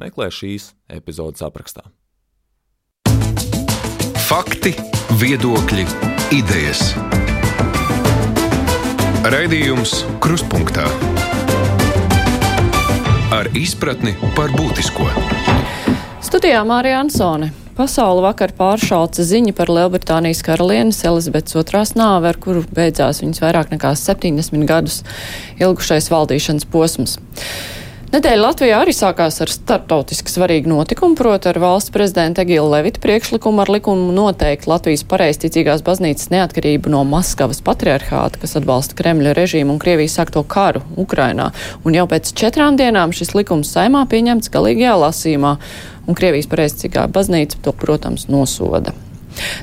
meklē šīs epizodes aprakstā. Fakti, viedokļi, idejas. Raidījums Kruspunkta ar izpratni par būtisko. Studijā Mārija Ansone. Pasauli vakar pāršauca ziņa par Lielbritānijas karalienes Elizabetes otrās nāvi, ar kuru beidzās viņas vairāk nekā 70 gadus ilgušais valdīšanas posms. Nedēļa Latvijā arī sākās ar startautiski svarīgu notikumu, proti ar valsts prezidenta Egila Levita priekšlikumu ar likumu noteikt Latvijas pareizticīgās baznīcas neatkarību no Maskavas patriarchāta, kas atbalsta Kremļa režīmu un Krievijas sākto karu Ukrainā. Un jau pēc četrām dienām šis likums saimā pieņemts galīgajā lasīmā, un Krievijas pareizticīgā baznīca to, protams, nosoda.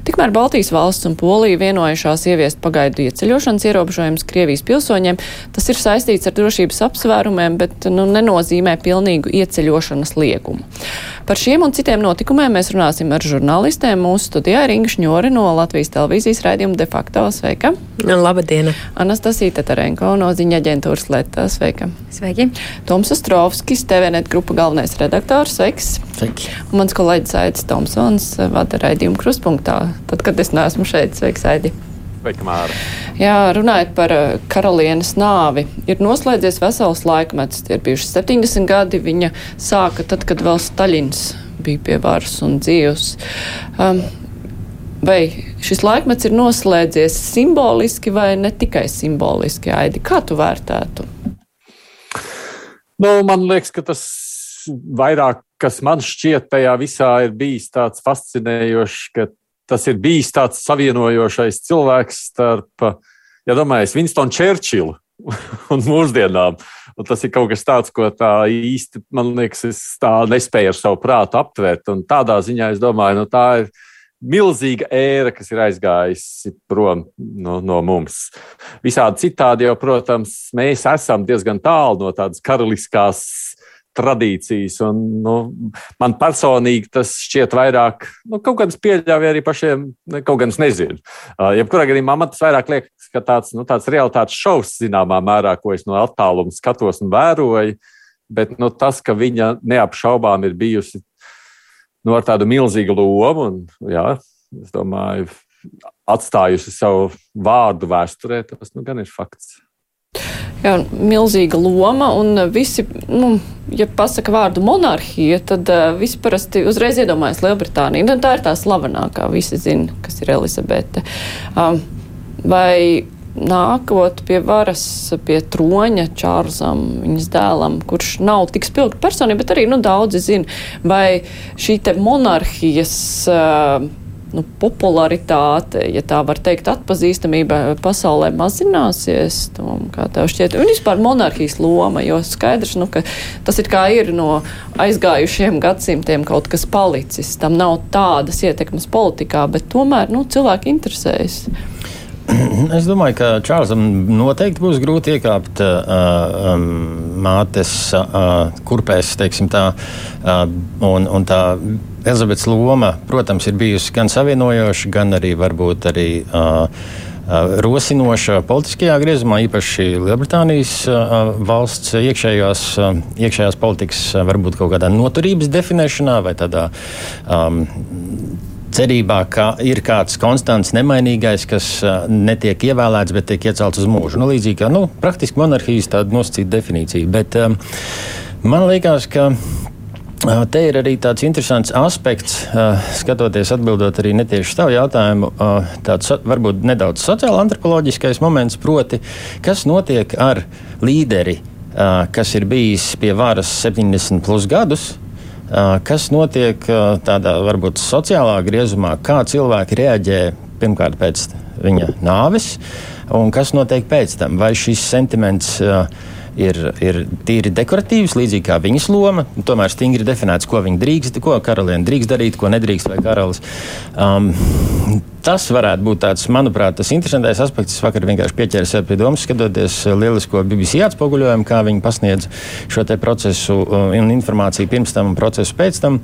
Tikmēr Baltijas valsts un Polija vienojušās ieviest pagaidu ieceļošanas ierobežojumus Krievijas pilsoņiem. Tas ir saistīts ar drošības apsvērumiem, bet nu, nenozīmē pilnīgu ieceļošanas liegumu. Par šiem un citiem notikumiem mēs runāsim ar žurnālistiem. Mūsu studijā ir Inga Šņori no Latvijas televīzijas raidījuma De facto. Sveika! Labdien! Anastasija Tatarenko no ziņa aģentūras Leta. Sveika! Sveiki! Toms Ostrovskis, TVNet grupa galvenais redaktors. Sveiks! Sveiki! Un mans kolēģis Aidis Tomsons vada raidījumu kruspunktā, tad, kad es neesmu šeit. Sveiks, Aidi! Jā, runājot par eh, karalienes nāvi, ir noslēdzies vesels laikmets. Tie ir bijuši 70 gadi. Viņa sāka tad, kad vēl Staļins bija pie varas un dzīvs. Um, vai šis laikmets ir noslēdzies simboliski vai ne tikai simboliski, Aidi? Kā tu vērtētu? Nu, man liekas, ka tas vairāk, kas man šķiet tajā visā ir bijis tāds fascinējošs, ka tas ir bijis tāds savienojošais cilvēks starp, ja domājas, Winstonu Čērčilu un mūsdienām. Un tas ir kaut kas tāds, ko tā īsti, man liekas, es tā nespēju ar savu prātu aptvērt. Un tādā ziņā es domāju, nu, tā ir milzīga ēra, kas ir aizgājusi prom no, no mums. Visādi citādi jau, protams, mēs esam diezgan tālu no tādas karaliskās tradīcijas. Un, nu, man personīgi tas šķiet vairāk, nu, kaut kādas pieļāvja arī pašiem, kaut gan es nezinu. Uh, jebkurā gadījumā man tas vairāk liekas, ka tāds, nu, tāds realitātes šovs zināmā mērā, ko es no attāluma skatos un vēroju. Bet nu, tas, ka viņa neapšaubām ir bijusi nu, ar tādu milzīgu lomu, un jā, es domāju, atstājusi savu vārdu vēsturē, tas nu, gan ir fakts. Jā, milzīga loma, un visi, nu, ja pasaka vārdu monarhija, tad uh, visi parasti uzreiz iedomājas Lielbritāniju. Nu, tā ir tā slavenākā, visi zina, kas ir Elizabete. Um, vai nākot pie varas, pie troņa Čārlzam, viņas dēlam, kurš nav tik spilgta personība, bet arī nu, daudzi zina, vai šī monarhijas. Uh, nu, popularitāte, ja tā var teikt, atpazīstamība pasaulē mazināsies? Tom, kā tev šķiet? Un vispār monarhijas loma, jo skaidrs, nu, ka tas ir kā ir no aizgājušiem gadsimtiem kaut kas palicis. Tam nav tādas ietekmes politikā, bet tomēr nu, cilvēki interesējas. Es domāju, ka Čārlzam noteikti būs grūti iekāpt uh, um, mātes uh, kurpēs, teiksim tā. Uh, un, un tā Elizabetes loma, protams, ir bijusi gan savienojoša, gan arī varbūt arī. Uh, rosinoša politiskajā griezumā, īpaši Lielbritānijas valsts iekšējās, iekšējās politikas, varbūt kaut kādā noturības definēšanā vai tādā um, cerībā, ka ir kāds konstants, nemainīgais, kas netiek ievēlēts, bet tiek iecelts uz mūžu. Nu, līdzīgi kā nu, praktiski monarhijas tāda nosacīta definīcija. Bet um, man liekas, ka Te ir arī tāds interesants aspekts, skatoties, atbildot arī netieši tavu jautājumu, tāds varbūt nedaudz sociāla antropoloģiskais moments, proti, kas notiek ar līderi, kas ir bijis pie varas 70 plus gadus, kas notiek tādā varbūt sociālā griezumā, kā cilvēki reaģē pirmkārt pēc viņa nāves, un kas notiek pēc tam. Vai šis sentiments ir, ir tīri dekoratīvas, līdzīgi kā viņas loma. Tomēr stingri definēts, ko viņa drīkst, ko karaliene drīkst darīt, ko nedrīkst vai karalis. Um, tas varētu būt tāds, manuprāt, tas interesantais aspekts. Es vakar vienkārši pieķēru sev pie domas, skatoties lielisko BBC atspoguļojumu, kā viņi pasniedz šo procesu un informāciju pirms tam un procesu pēc tam.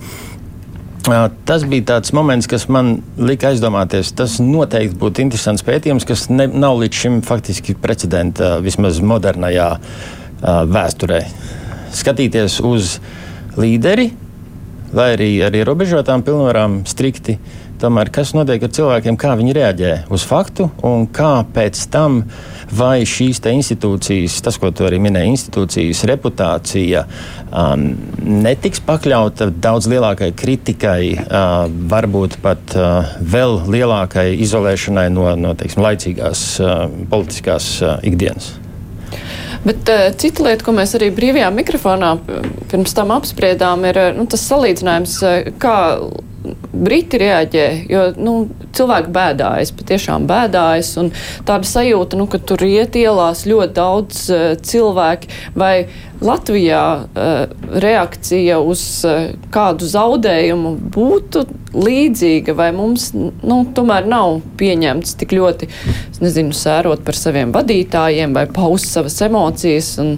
Tas bija tāds moments, kas man lika aizdomāties. Tas noteikti būtu interesants pētījums, kas ne, nav līdz šim faktiski precedenta vismaz modernajā uh, vēsturē. Skatīties uz līderi, lai arī ar ierobežotām pilnvarām, strikti Tomēr kas notiek ar cilvēkiem, kā viņi reaģē uz faktu un kā pēc tam vai šīs institūcijas, tas, ko tu arī minēji, institūcijas reputācija um, netiks pakļauta daudz lielākai kritikai, uh, varbūt pat uh, vēl lielākai izolēšanai no, no teiksim, laicīgās uh, politiskās uh, ikdienas. Bet uh, cita lieta, ko mēs arī brīvajā mikrofonā pirms tam apspriedām, ir nu, tas salīdzinājums, kā Briti reaģē, jo nu, cilvēki bēdājas, patiešām bēdājas. Tāda sajūta, nu, ka tur iet ielās ļoti daudz uh, cilvēki. Vai Latvijā uh, reakcija uz uh, kādu zaudējumu būtu līdzīga, vai mums nu, tomēr nav pieņemts tik ļoti, nezinu, sērot par saviem vadītājiem vai paust savas emocijas? Un,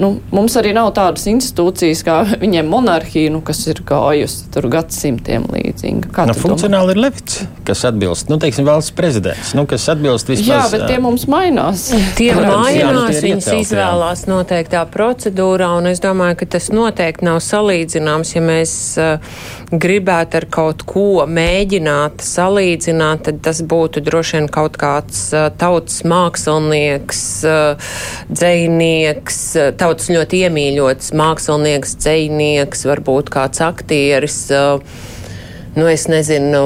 nu, mums arī nav tādas institūcijas kā viņiem monarhija, nu, kas ir gājusi tur gadsimtiem līdzīga. Kā nu, funkcionāli domā? ir Levits, kas atbilst, nu, teiksim, valsts prezidents, nu, kas atbilst vismaz. Jā, bet tie mums mainās. Tie mainās, viņas izvēlās noteiktā procedūrā, un es domāju, ka tas noteikti nav salīdzināms, ja mēs uh, gribētu ar kaut ko mēģināt salīdzināt, tad tas būtu droši vien kaut kāds uh, tautas mākslinieks, uh, dzēnieks, uh, tautas ļoti iemīļots mākslinieks, dzējnieks, varbūt kāds aktieris. Nu, es nezinu,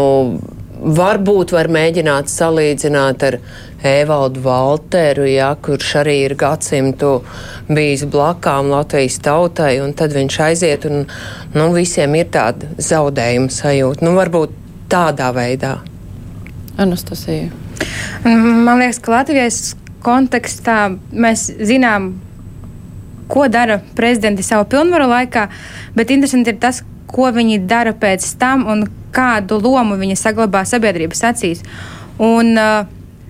varbūt var mēģināt salīdzināt ar Evaldu Valteru, ja, kurš arī ir gadsimtu bijis blakām Latvijas tautai, un tad viņš aiziet, un nu, visiem ir tāda zaudējuma sajūta. Nu, varbūt tādā veidā. Anastasija. Man liekas, ka Latvijas kontekstā mēs zinām, ko dara prezidenti savu pilnvaru laikā, bet interesanti ir tas, ko viņi dara pēc tam un kādu lomu viņi saglabā sabiedrības acīs. Un, uh,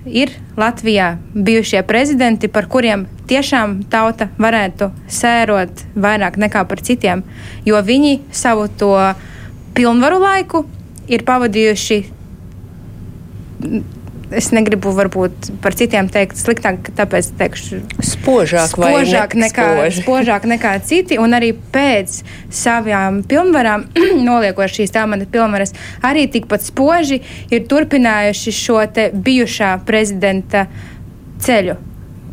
ir Latvijā bijušie prezidenti, par kuriem tiešām tauta varētu sērot vairāk nekā par citiem, jo viņi savu to pilnvaru laiku ir pavadījuši es negribu varbūt par citiem teikt sliktāk, tāpēc teikšu spožāk, spožāk, nekā, spoži. spožāk nekā citi. Un arī pēc savām pilnvarām, noliekot šīs tāmaņa pilnvaras, arī tikpat spoži ir turpinājuši šo bijušā prezidenta ceļu.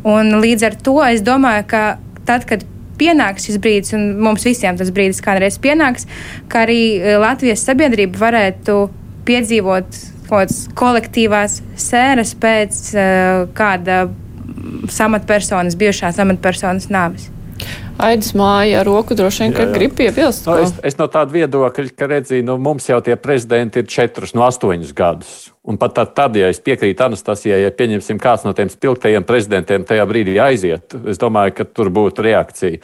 Un līdz ar to es domāju, ka tad, kad pienāks šis brīdis, un mums visiem tas brīdis kādreiz pienāks, ka arī Latvijas sabiedrība varētu piedzīvot kaut kādas kolektīvās sēras pēc uh, kāda samatpersonas, bijušās amatpersonas nāves. Aidis māja ar roku droši vien, ka grib piebilst. No, es, es no tāda viedokļa, ka redzīju, nu, mums jau tie prezidenti ir četrus no astoņus gadus. Un pat tad, tad, ja es piekrītu Anastasijai, ja pieņemsim kāds no tiem spilgtajiem prezidentiem tajā brīdī aiziet, es domāju, ka tur būtu reakcija.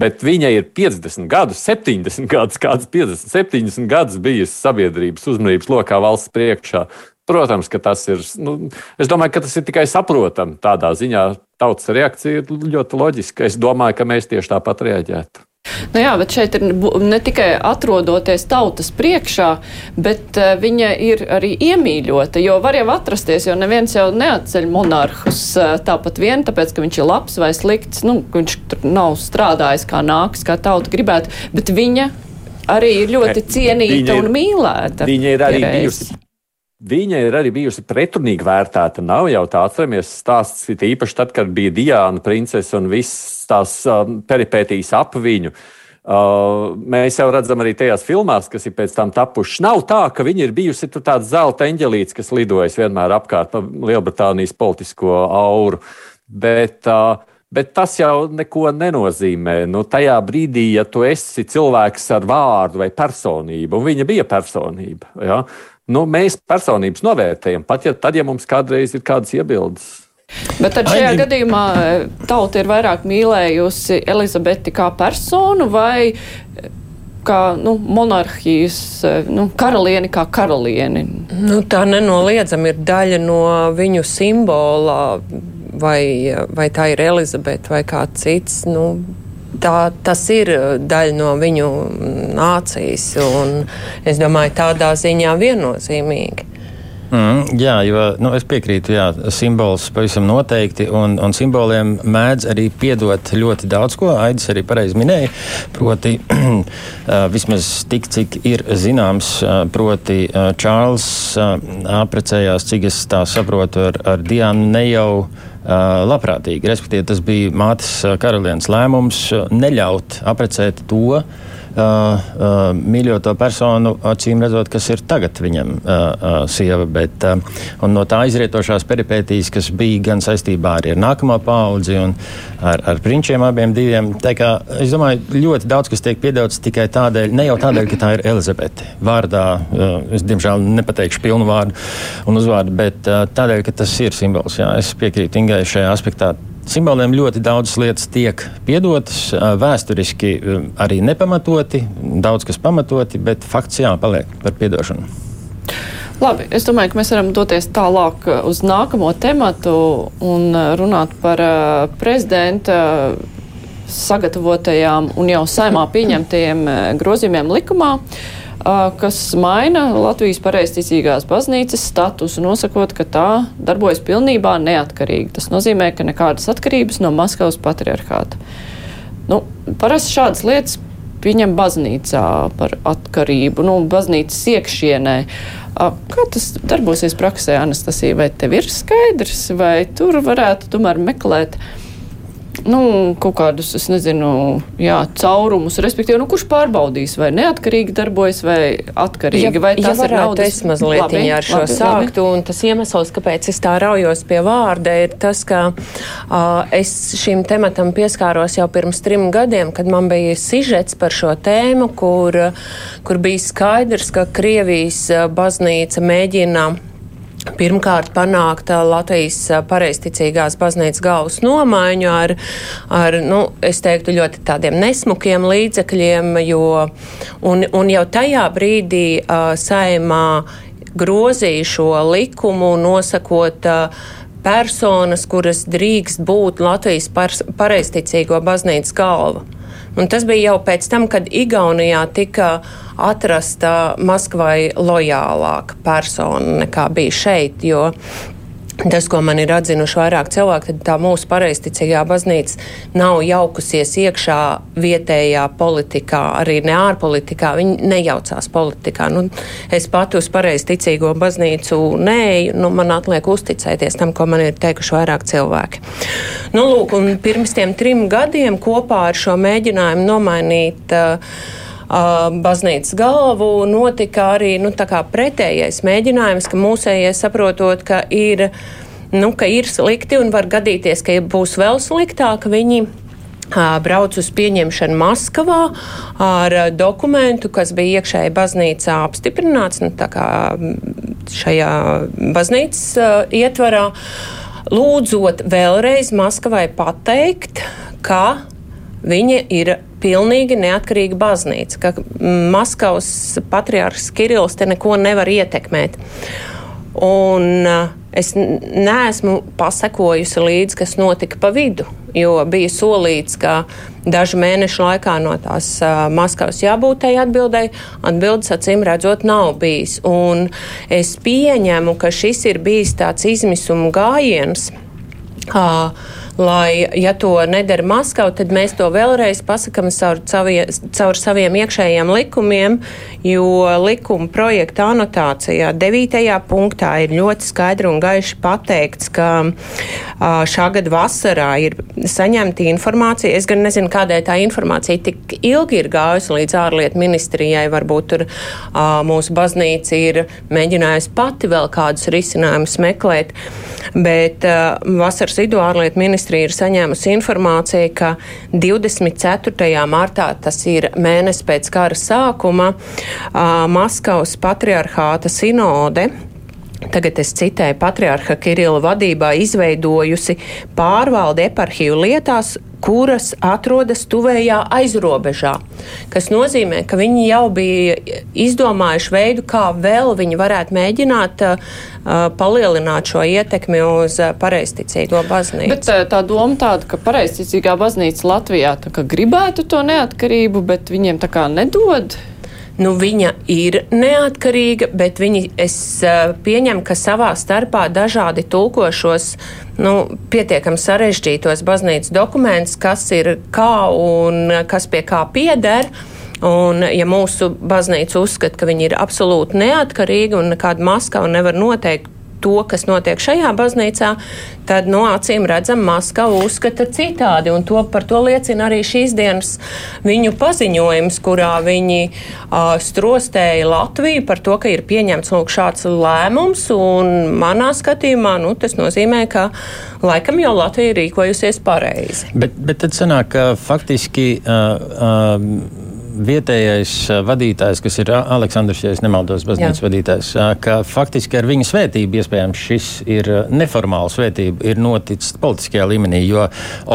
Bet viņa ir 50 gadus, 70 gadus, kāds 50, 70 gadus bijusi sabiedrības uzmanības lokā valsts priekšā. Protams, ka tas ir. Nu, es domāju, ka tas ir tikai saprotami. Tādā ziņā tautas reakcija ir ļoti loģiska. Es domāju, ka mēs tieši tāpat reaģētu. Nu jā, bet šeit ir ne tikai atrodoties tautas priekšā, bet uh, viņa ir arī iemīļota, jo var jau atrasties, jo neviens jau neatceļ monarhus uh, tāpat vien, tāpēc, ka viņš ir labs vai slikts, nu, viņš tur nav strādājis kā nāks, kā tauta gribētu, bet viņa arī ir ļoti cienīta ir, un mīlēta. Viņa ir arī bijusi Viņa ir arī bijusi pretrunīgi vērtēta. Nav jau tā, atceramies, stāsts īpaši tad, kad bija Diana princese un viss tās um, peripētīs ap viņu. Uh, mēs jau redzam arī tajās filmās, kas ir pēc tam tapušas. Nav tā, ka viņa ir bijusi tāds zelta eņģelīts, kas lidojas vienmēr apkārt Lielbritānijas politisko auru. Bet, uh, Bet tas jau neko nenozīmē. Nu, tajā brīdī, ja tu esi cilvēks ar vārdu vai personību, un viņa bija personība, ja, nu, mēs personības novērtējam, pat ja, tad, ja mums kādreiz ir kādas iebildes. Bet tad šajā Ai, gadījumā eh, tauta ir vairāk mīlējusi Elizabeti kā personu vai eh, kā nu, monarhijas eh, nu, karalieni kā karalieni? Nu, tā nenoliedzami ir daļa no viņu simbola, vai, vai tā ir Elizabete vai kāds cits. Nu, tā, tas ir daļa no viņu nācijas, un es domāju, tādā ziņā viennozīmīgi. Mm, jā, jo nu, es piekrītu, jā, simbols pavisam noteikti, un, un simboliem mēdz arī piedot ļoti daudz ko. Aidis arī pareizi minēja, proti, vismaz tik, cik ir zināms, proti, Čārls apprecējās, cik es tā saprotu, ar, ar Diānu ne jau labprātīgi. Respektīvi, tas bija mātes karalienes lēmums neļaut apprecēt to, uh, uh, mīļoto personu, acīm redzot, kas ir tagad viņam uh, uh, sieva. Bet, uh, no tā izrietošās peripētīs, kas bija gan saistībā ar nākamo paudzi un ar, ar prinčiem abiem diviem, kā, es domāju, ļoti daudz kas tiek piedots tikai tādēļ, ne jau tādēļ, ka tā ir Elizabete vārdā. Uh, es, diemžēl, nepateikšu pilnu vārdu un uzvārdu, bet uh, tādēļ, ka tas ir simbols. Jā, es piekrītu Ingai šajā aspektā simboliem ļoti daudzas lietas tiek piedotas, vēsturiski arī nepamatoti, daudz kas pamatoti, bet fakts jāpaliek par piedošanu. Labi, es domāju, ka mēs varam doties tālāk uz nākamo tematu un runāt par prezidenta sagatavotajām un jau saimā pieņemtajiem grozījumiem likumā. Uh, kas maina Latvijas pareizticīgās baznīcas statusu, nosakot, ka tā darbojas pilnībā neatkarīgi. Tas nozīmē, ka nekādas atkarības no Maskavas patriarchāta. Nu, parasti šādas lietas pieņem baznīcā par atkarību, nu, baznīcas iekšienē. Kā tas darbosies praksē, Anastasija? Vai tev ir skaidrs, vai tur varētu tomēr meklēt? Nu, kaut kādus, es nezinu, jā, caurumus, respektīvi, nu, kurš pārbaudīs, vai neatkarīgi darbojas, vai atkarīgi, ja, vai tas ja ir naudas. Es mazliet labi, ar šo labi, sāktu, labi. un tas iemesls, kāpēc es tā raujos pie vārda, ir tas, ka uh, es šim tematam pieskāros jau pirms trim gadiem, kad man bija sižets par šo tēmu, kur, kur bija skaidrs, ka Krievijas baznīca mēģina Pirmkārt, panākt Latvijas pareizticīgās baznīcas galvas nomaiņu ar, ar nu, es teiktu, ļoti tādiem nesmukiem līdzekļiem, jo un, un jau tajā brīdī uh, saimā grozīja šo likumu, nosakot uh, personas, kuras drīkst būt Latvijas pareizticīgo baznīcas galva. Un tas bija jau pēc tam, kad Igaunijā tika atrasta Maskvai lojālāka persona nekā bija šeit, jo Tas, ko man ir atzinuši vairāk cilvēki, tad tā mūsu pareizticīgā baznīca nav jaukusies iekšā vietējā politikā, arī ne ārpolitikā. Viņi nejaucās politikā. Nu, es pati uz pareizticīgo baznīcu nēju, nu, man atliek uzticēties tam, ko man ir teikuši vairāk cilvēki. Nu, lūk, pirms tiem trim gadiem kopā ar šo mēģinājumu nomainīt uh, baznīcas galvu, notika arī nu, pretējais mēģinājums, ka mūsējie saprotot, ka ir, nu, ka ir slikti un var gadīties, ka būs vēl sliktāk. Viņi brauc uz pieņemšanu Maskavā ar dokumentu, kas bija iekšēji baznīcā apstiprināts, nu, tā kā šajā baznīcas uh, ietvarā, lūdzot vēlreiz Maskavai pateikt, ka viņa ir pilnīgi neatkarīga baznīca, ka Maskavas patriārhs Kirillis te neko nevar ietekmēt. Un uh, es neesmu pasekojusi līdzi, kas notika pa vidu, jo bija solīts, ka dažu mēnešu laikā no tās uh, Maskavas jābūt tai atbildēji. Atbildes acīm redzot nav bijis. Un es pieņemu, ka šis ir bijis tāds izmisuma gājiens. Uh, lai, ja to nedara Maskava, tad mēs to vēlreiz pasakam caur, savie, caur saviem iekšējiem likumiem, jo likuma projekta anotācijā 9. punktā ir ļoti skaidri un gaiši pateikts, ka šā gada vasarā ir saņemta informācija. Es gan nezinu, kādēļ tā informācija tik ilgi ir gājusi līdz ārlietu ministrijai. Varbūt tur mūsu baznīca ir mēģinājusi pati vēl kādus risinājumus meklēt, bet vasaras vidū ārlietu ministrija ministrija ir saņēmusi informāciju, ka 24. martā, tas ir mēnesis pēc kara sākuma, Maskavas patriarchāta sinode tagad es citēju, patriarha Kirila vadībā izveidojusi pārvaldi eparhiju lietās, kuras atrodas tuvējā aizrobežā. Tas nozīmē, ka viņi jau bija izdomājuši veidu, kā vēl viņi varētu mēģināt uh, palielināt šo ietekmi uz pareizticīgo baznīcu. Bet uh, tā doma tāda, ka pareizticīgā baznīca Latvijā gribētu to neatkarību, bet viņiem tā kā nedod. Nu, viņa ir neatkarīga, bet viņi, es pieņemu, ka savā starpā dažādi tulkošos nu, pietiekami sarežģītos baznīcas dokumentus, kas ir kā un kas pie kā pieder. Un, ja mūsu baznīca uzskata, ka viņi ir absolūti neatkarīgi un nekāda Maskava nevar noteikt to, kas notiek šajā baznīcā, tad no acīm redzam, Maskava uzskata citādi. Un to, par to liecina arī šīs dienas viņu paziņojums, kurā viņi uh, strostēja Latviju par to, ka ir pieņemts lūk, šāds lēmums. Manā skatījumā nu, tas nozīmē, ka laikam jau Latvija ir rīkojusies pareizi. Bet, bet tad sanāk, ka faktiski. Uh, uh, vietējais vadītājs, kas ir Aleksandrs, ja nemaldos, baznīcas Jā. vadītājs, ka faktiski ar viņa svētību iespējams šis ir neformāla svētība, ir noticis politiskajā līmenī, jo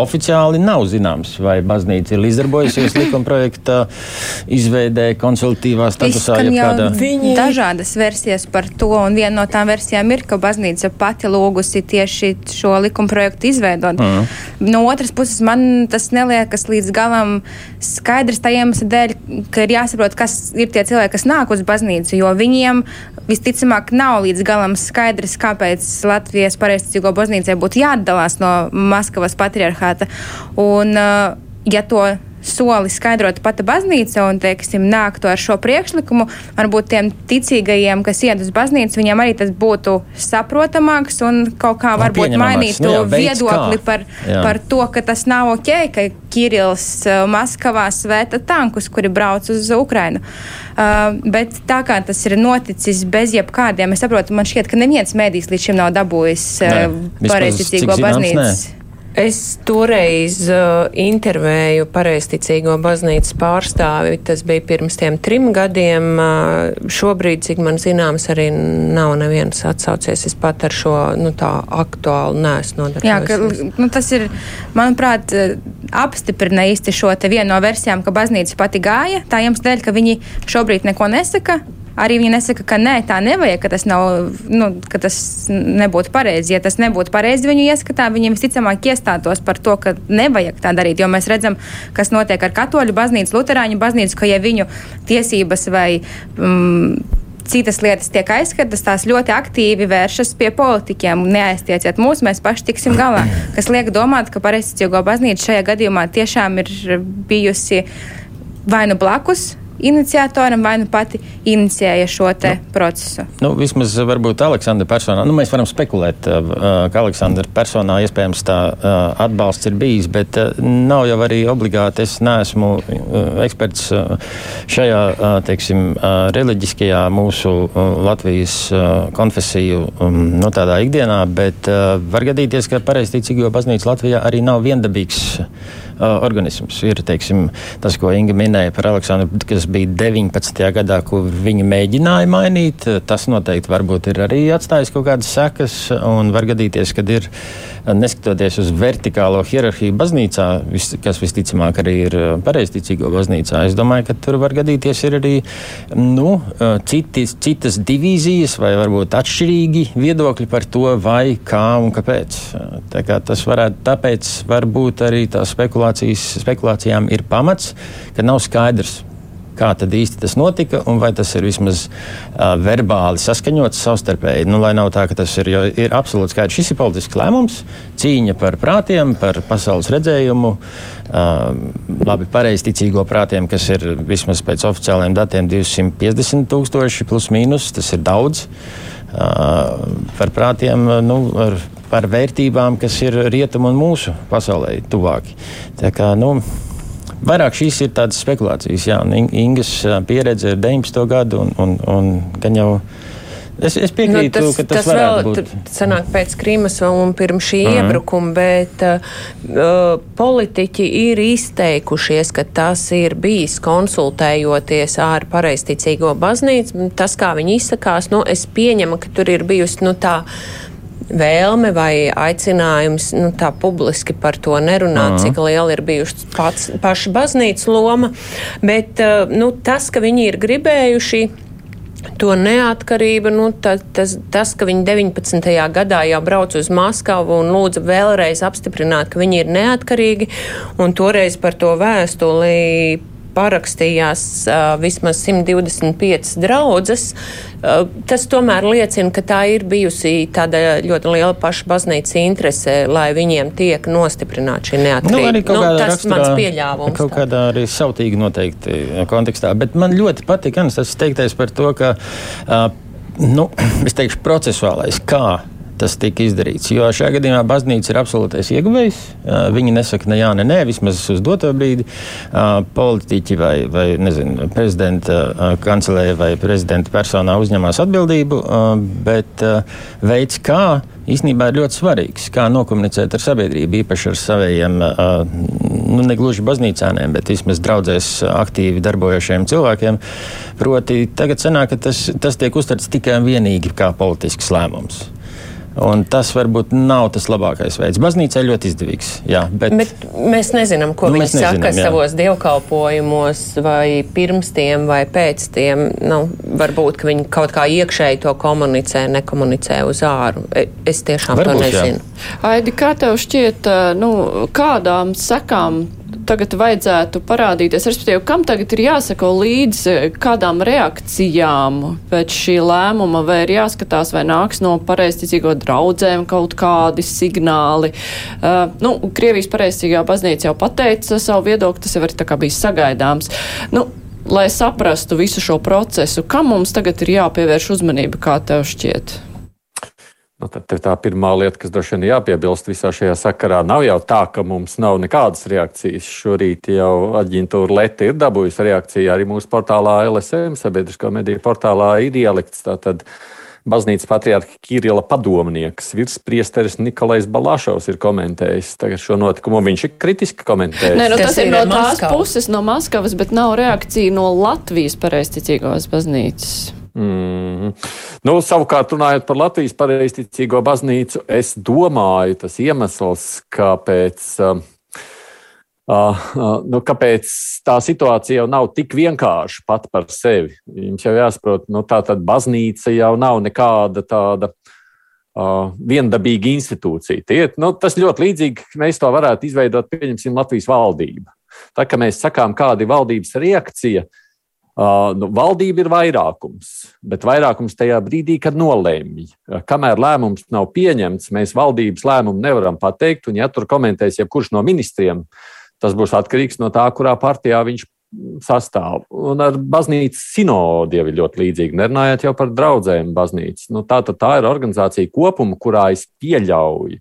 oficiāli nav zināms, vai baznīca ir līdzdarbojusies likuma projekta izveidē, konsultatīvā statusā. Kādā... Viņi dažādas versijas par to, un viena no tām versijām ir, ka baznīca pati lūgusi tieši šo likuma projektu izveidot. Mm. No otras puses, man tas neliekas līdz galam skaidrs iemesla dēļ, dēļ, ka ir jāsaprot, kas ir tie cilvēki, kas nāk uz baznīcu, jo viņiem visticamāk nav līdz galam skaidrs, kāpēc Latvijas pareizticīgo baznīcai būtu jāatdalās no Maskavas patriarchāta. Un, uh, ja to soli skaidrot pati baznīca un, teiksim, nāktu ar šo priekšlikumu, varbūt tiem ticīgajiem, kas iet uz baznīcu, viņiem arī tas būtu saprotamāks un kaut kā varbūt mainītu nu, jā, viedokli par, jā. par to, ka tas nav ok, ka Kirils uh, Maskavā svēta tankus, kuri brauc uz Ukrainu. Uh, bet tā kā tas ir noticis bez jebkādiem, es saprotu, man šķiet, ka neviens mēdīs līdz šim nav dabūjis uh, pareizticīgo baznīcas. Nē. Es toreiz uh, intervēju pareizticīgo baznīcas pārstāvi. Tas bija pirms tiem trim gadiem. Uh, šobrīd, cik man zināms, arī nav neviens atsaucies. Es pat ar šo nu, tā aktuālu neesmu nodarbojies. Jā, ka, nu, tas ir, manuprāt, uh, apstiprina īsti šo te vienu no versijām, ka baznīca pati gāja. Tā jums dēļ, ka viņi šobrīd neko nesaka arī viņi nesaka, ka nē, tā nevajag, ka tas, nav, nu, ka tas nebūtu pareizi. Ja tas nebūtu pareizi viņu ieskatā, viņi visticamāk iestātos par to, ka nevajag tā darīt. Jo mēs redzam, kas notiek ar katoļu baznīcu, luterāņu baznīcu, ka ja viņu tiesības vai. Um, citas lietas tiek aizskatas, tās ļoti aktīvi vēršas pie politiķiem. Neaiztieciet mūs, mēs paši tiksim galā. Kas liek domāt, ka pareizticīgo baznīca šajā gadījumā tiešām ir bijusi vai nu blakus iniciatoram vai nu pati inicijēja šo nu, procesu? Nu, vismaz varbūt Aleksandra personā. Nu, mēs varam spekulēt, uh, ka Aleksandra personā iespējams tā atbalsts ir bijis, bet nav jau arī obligāti. Es neesmu eksperts šajā, teiksim, reliģiskajā mūsu Latvijas konfesiju um, nu, tādā ikdienā, bet var gadīties, ka pareizticīgo baznīca Latvijā arī nav viendabīgs organisms. Ir teiksim, tas, ko Inga minēja par Aleksandru, kas bija 19. gadā, ko viņi mēģināja mainīt. Tas noteikti varbūt ir arī atstājis kaut kādas sekas, un var gadīties, ka ir neskatoties uz vertikālo hierarhiju baznīcā, kas visticamāk arī ir pareizticīgo baznīcā, es domāju, ka tur var gadīties arī nu, citi, citas divīzijas vai varbūt atšķirīgi viedokļi par to, vai kā un kāpēc. Tā kā tas varētu, tāpēc varbūt arī tā spekulācijām ir pamats, ka nav skaidrs, kā tad īsti tas notika un vai tas ir vismaz uh, verbāli saskaņots savstarpēji. Nu, lai nav tā, ka tas ir, ir absolūti skaidrs. Šis ir politisks lēmums, cīņa par prātiem, par pasaules redzējumu, uh, labi pareizticīgo prātiem, kas ir vismaz pēc oficiāliem datiem 250 tūkstoši plus mīnus. Tas ir daudz. Uh, par prātiem, nu, ar, par vērtībām, kas ir rietumu un mūsu pasaulē tuvāki. Tā kā, nu, Vairāk šīs ir tādas spekulācijas. Jā, Ingas pieredze ir 19. gadu, un, un, un gan jau Es, es piekrītu, nu, tas, ka tas, tas vēl būt. sanāk pēc Krīmas un pirms šī mm. iebrukuma, bet uh, politiķi ir izteikušies, ka tas ir bijis konsultējoties ar pareisticīgo baznīcu. Tas, kā viņi izsakās, nu, es pieņemu, ka tur ir bijusi nu, tā vēlme vai aicinājums nu, tā publiski par to nerunāt, -huh. cik liela ir bijusi pats, paša baznīcas loma. Bet uh, nu, tas, ka viņi ir gribējuši to neatkarību, nu, ta, tas, tas, ka viņi 19. gadā jau brauc uz Maskavu un lūdza vēlreiz apstiprināt, ka viņi ir neatkarīgi, un toreiz par to vēstuli parakstījās vismaz 125 draudzes. Tas tomēr liecina, ka tā ir bijusi tāda ļoti liela paša baznīcas interese, lai viņiem tiek nostiprināta šī neatkarība. Nu, nu, tas raksturā, mans pieļāvums. Kaut tā. kādā arī sautīgi noteikti kontekstā. Bet man ļoti patika tas teiktais par to, ka, uh, nu, es teikšu, procesuālais, kā tas tika izdarīts. Jo šajā gadījumā baznīca ir absolūtais ieguvējs. Viņi nesaka ne jā, ne nē, vismaz uz doto brīdi. Politiķi vai, vai nezinu, prezidenta kancelēja vai prezidenta personā uzņemās atbildību, bet veids, kā īstenībā ir ļoti svarīgs. Kā nokomunicēt ar sabiedrību, īpaši ar saviem, nu, ne gluži baznīcāniem, bet vismaz draudzēs aktīvi darbojošiem cilvēkiem. Proti, tagad sanāk, ka tas, tas tiek uztverts tikai un vienīgi kā politisks lēmums. Un tas varbūt nav tas labākais veids. Baznīca ir ļoti izdevīgs. Jā, bet, bet mēs nezinām, ko nu, viņi nezinām, saka jā. savos dievkalpojumos, vai pirms tiem, vai pēc tiem. Nu, varbūt viņi kaut kā iekšēji to komunicē, nekomunicē uz āru. E, es tiešām varbūt, to nezinu. Jā. Aidi, kā tev šķiet, nu, kādām sekām tagad vajadzētu parādīties, respektīvi, kam tagad ir jāsako līdzi kādām reakcijām pēc šī lēmuma, vai ir jāskatās, vai nāks no pareizticīgo draudzēm kaut kādi signāli. Uh, nu, Krievijas pareizticīgā baznīca jau pateica savu viedokli, tas jau ir tā kā bijis sagaidāms. Nu, lai saprastu visu šo procesu, kam mums tagad ir jāpievērš uzmanība, kā tev šķiet? Nu, tad tā pirmā lieta, kas droši vien jāpiebilst visā šajā sakarā, nav jau tā, ka mums nav nekādas reakcijas. Šorīt jau aģentūra Leta ir dabūjusi reakciju arī mūsu portālā LSM, sabiedriskā mediju portālā ir ielikts. Tātad baznīcas patriārka Kirila padomnieks, virspriesteris Nikolais Balāšovs ir komentējis šo notikumu. Viņš ir kritiski komentējis. Nē, nu, tas, tas ir no tās Maskava. puses, no Maskavas, bet nav reakcija no Latvijas pareizticīgās baznīcas. Mm. Nu, savukārt, runājot par Latvijas pareizticīgo baznīcu, es domāju, tas iemesls, kāpēc, uh, uh, nu, kāpēc tā situācija jau nav tik vienkārša pat par sevi. Jums jau jāsaprot, nu, tā tad baznīca jau nav nekāda tāda. Uh, viendabīga institūcija. Tie, nu, tas ļoti līdzīgi, ka mēs to varētu izveidot, pieņemsim, Latvijas valdību. Tā kā mēs sakām, kāda ir valdības reakcija, uh, Uh, nu, valdība ir vairākums, bet vairākums tajā brīdī, kad nolēmj. Uh, kamēr lēmums nav pieņemts, mēs valdības lēmumu nevaram pateikt, un ja tur komentēs jebkurš no ministriem, tas būs atkarīgs no tā, kurā partijā viņš sastāv. Un ar baznīcas sinodi jau ir ļoti līdzīgi. Nerunājot jau par draugiem baznīcas. Nu, tā, tā ir organizācija kopuma, kurā es pieļauju,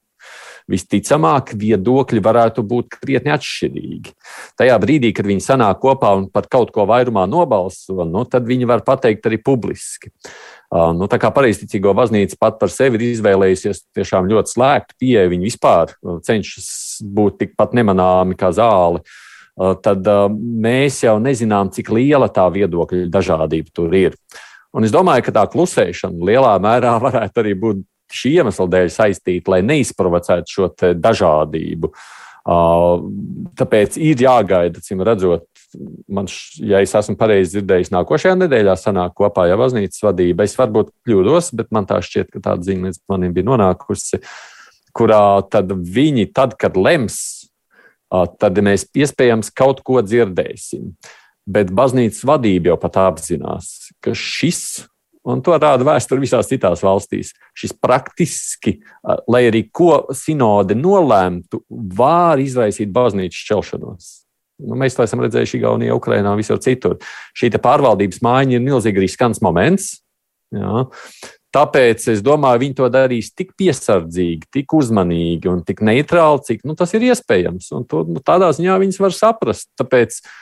visticamāk, viedokļi varētu būt krietni atšķirīgi. Tajā brīdī, kad viņi sanāk kopā un par kaut ko vairumā nobalso, nu, tad viņi var pateikt arī publiski. Nu, tā kā pareizticīgo baznīca pat par sevi ir izvēlējusies tiešām ļoti slēgtu pieeju, viņi vispār cenšas būt tikpat nemanāmi kā zāle. Uh, tad mēs jau nezinām, cik liela tā viedokļa dažādība tur ir. Un es domāju, ka tā klusēšana lielā mērā varētu arī būt šī iemesla dēļ saistīti, lai neizprovocētu šo dažādību. Tāpēc ir jāgaida, cim redzot, man, ja es esmu pareizi dzirdējis, nākošajā nedēļā sanāk kopā jau baznīcas vadība. Es varbūt kļūdos, bet man tā šķiet, ka tāda ziņa līdz manim bija nonākusi, kurā tad viņi, tad, kad lems, tad mēs iespējams kaut ko dzirdēsim. Bet baznīcas vadība jau pat apzinās, ka šis Un to rāda vēsture visās citās valstīs. Šis praktiski, lai arī ko sinode nolēmtu, var izraisīt baznīcas šķelšanos. Nu, mēs to esam redzējuši Igaunijā, Ukrajinā, visur citur. Šī pārvaldības maiņa ir milzīgi riskants moments. Jā. Tāpēc es domāju, viņi to darīs tik piesardzīgi, tik uzmanīgi un tik neitrāli, cik nu, tas ir iespējams. Un to, nu, tādā ziņā viņas var saprast. Tāpēc uh,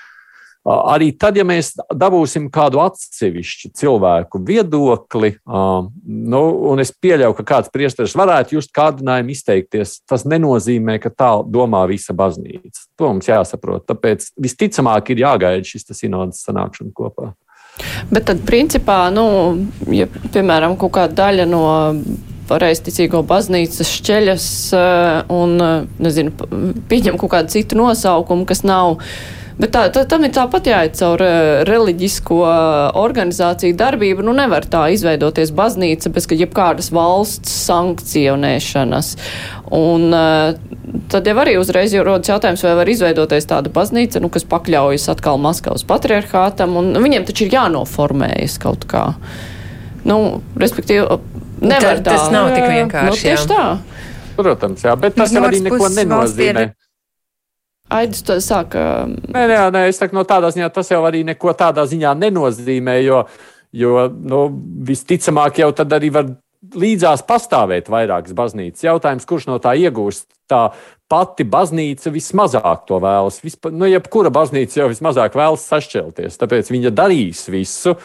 Arī tad, ja mēs dabūsim kādu atsevišķu cilvēku viedokli, nu, un es pieļauju, ka kāds priesteris varētu just kādinājumu izteikties, tas nenozīmē, ka tā domā visa baznīca. To mums jāsaprot. Tāpēc visticamāk ir jāgaida šis sinodas sanākšana kopā. Bet tad, principā, nu, ja, piemēram, kaut kāda daļa no pareizticīgo baznīcas šķeļas un, nezinu, pieņem kaut kādu citu nosaukumu, kas nav Bet tā, tā, tam ir tāpat jāiet caur uh, reliģisko organizāciju darbību. Nu, nevar tā izveidoties baznīca bez jebkādas valsts sankcionēšanas. Un uh, tad jau arī uzreiz jau rodas jautājums, vai var izveidoties tāda baznīca, nu, kas pakļaujas atkal Maskavas patriarchātam, un nu, viņiem taču ir jānoformējas kaut kā. Nu, respektīvi, nevar tā. Tas nav tik vienkārši. Nu, tieši tā. Protams, jā, bet tas jau arī neko nenozīmē. Aidus to sāka. Nē, nē, nē, es saku, no tādā ziņā tas jau arī neko tādā ziņā nenozīmē, jo, jo nu, visticamāk jau tad arī var līdzās pastāvēt vairākas baznīcas. Jautājums, kurš no tā iegūst? Tā pati baznīca vismazāk to vēlas. Vispār, nu, jebkura baznīca jau vismazāk vēlas sašķelties, tāpēc viņa darīs visu,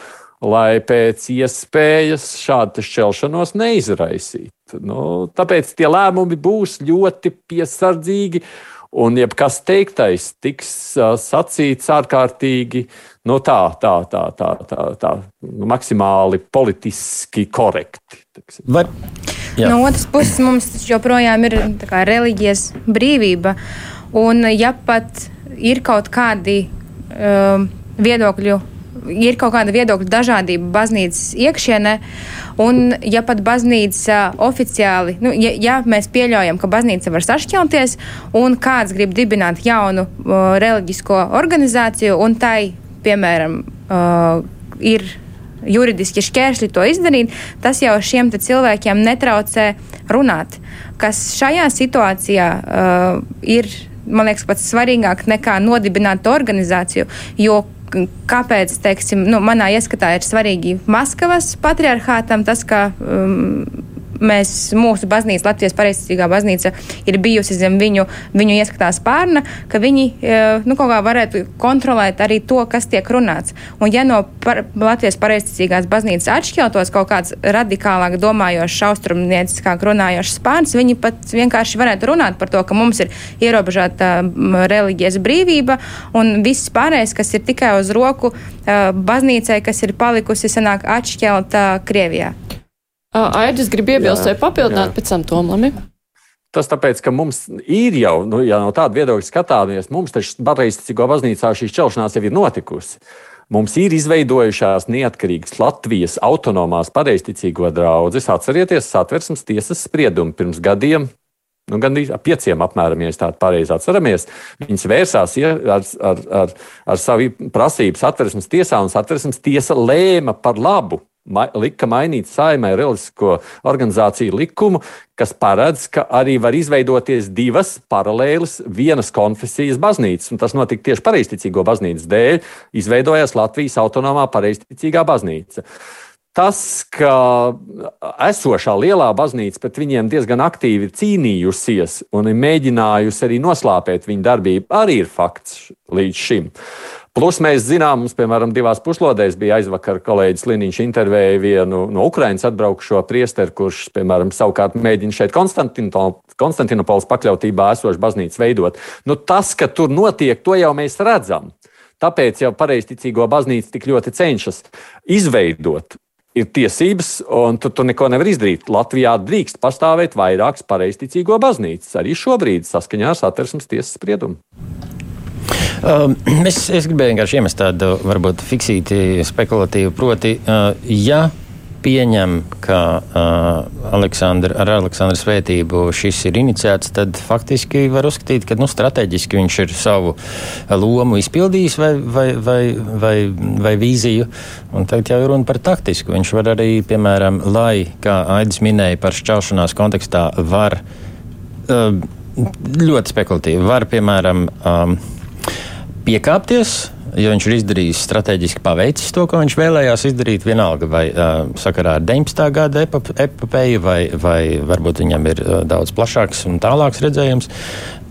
lai pēc iespējas šādu šķelšanos neizraisītu. Nu, tāpēc tie lēmumi būs ļoti piesardzīgi un jebkas teiktais tiks sacīts ārkārtīgi nu, tā, tā, tā, tā, tā, tā nu, maksimāli politiski korekti. Var, jā. no otras puses, mums joprojām ir kā, reliģijas brīvība, un ja pat ir kaut kādi um, viedokļu ir kaut kāda viedokļa dažādība baznīcas iekšienē, un ja pat baznīca oficiāli, nu, ja, ja mēs pieļaujam, ka baznīca var sašķelties, un kāds grib dibināt jaunu uh, reliģisko organizāciju, un tai, piemēram, uh, ir juridiski šķēršļi to izdarīt, tas jau šiem cilvēkiem netraucē runāt. Kas šajā situācijā uh, ir, man liekas, pats svarīgāk nekā nodibināt organizāciju, jo kāpēc, teiksim, nu, manā ieskatā ir svarīgi Maskavas patriarchātam tas, ka um, mēs, mūsu baznīca, Latvijas pareizticīgā baznīca, ir bijusi zem viņu, viņu ieskatā spārna, ka viņi e, nu, kaut kā varētu kontrolēt arī to, kas tiek runāts. Un ja no par, Latvijas pareizticīgās baznīcas atšķeltos kaut kāds radikālāk domājošs, austrumnieciskāk runājošs spārns, viņi pat vienkārši varētu runāt par to, ka mums ir ierobežota reliģijas brīvība un viss pārējais, kas ir tikai uz roku baznīcai, kas ir palikusi senāk atšķelta Krievijā. Aidis grib iebilst vai papildināt pēc tam Tomlami. Tas tāpēc, ka mums ir jau, nu, ja no tāda viedokļa skatāmies, mums taču pareizticīgo baznīcā šī šķelšanās jau ir notikusi. Mums ir izveidojušās neatkarīgas Latvijas autonomās pareizticīgo draugas. Atcerieties, satversmes tiesas spriedumu pirms gadiem, nu, gan ap pieciem apmēram, ja tā pareizi atceramies. Viņas vērsās ar, ar, ar, ar savu prasību satversmes tiesā, un satversmes tiesa lēma par labu ma lika mainīt saimē reliģisko organizāciju likumu, kas paredz, ka arī var izveidoties divas paralēlas vienas konfesijas baznīcas. Un tas notika tieši pareizticīgo baznīcas dēļ, izveidojās Latvijas autonomā pareizticīgā baznīca. Tas, ka esošā lielā baznīca pret viņiem diezgan aktīvi cīnījusies un ir mēģinājusi arī noslāpēt viņu darbību, arī ir fakts līdz šim. Plus mēs zinām, mums, piemēram, divās puslodēs bija aizvakar kolēģis Liniņš intervēja vienu no Ukrainas atbraukušo priesteru, kurš, piemēram, savukārt mēģina šeit Konstantinopolis pakļautībā esošu baznīcu veidot. Nu, tas, ka tur notiek, to jau mēs redzam. Tāpēc jau pareizticīgo baznīcu tik ļoti cenšas izveidot. Ir tiesības, un tu, tu neko nevar izdarīt. Latvijā drīkst pastāvēt vairākas pareizticīgo baznīcas, arī šobrīd saskaņā ar satversmes tiesas spriedumu. Uh, es, es gribēju vienkārši iemest tādu varbūt fiksīti spekulatīvu, proti, uh, ja pieņem, ka uh, Aleksandra, ar Aleksandra svētību šis ir iniciēts, tad faktiski var uzskatīt, ka nu, strateģiski viņš ir savu lomu izpildījis vai, vai, vai, vai, vai vīziju. Un tagad jau ir runa par taktisku. Viņš var arī, piemēram, lai, kā Aidis minēja par šķelšanās kontekstā, var uh, ļoti spekulatīvi, var, piemēram, um, piekāpties. Jo viņš ir izdarījis strateģiski paveicis to, ko viņš vēlējās izdarīt, vienalga vai uh, sakarā ar 19. gada epopeju, vai, vai varbūt viņam ir uh, daudz plašāks un tālāks redzējums.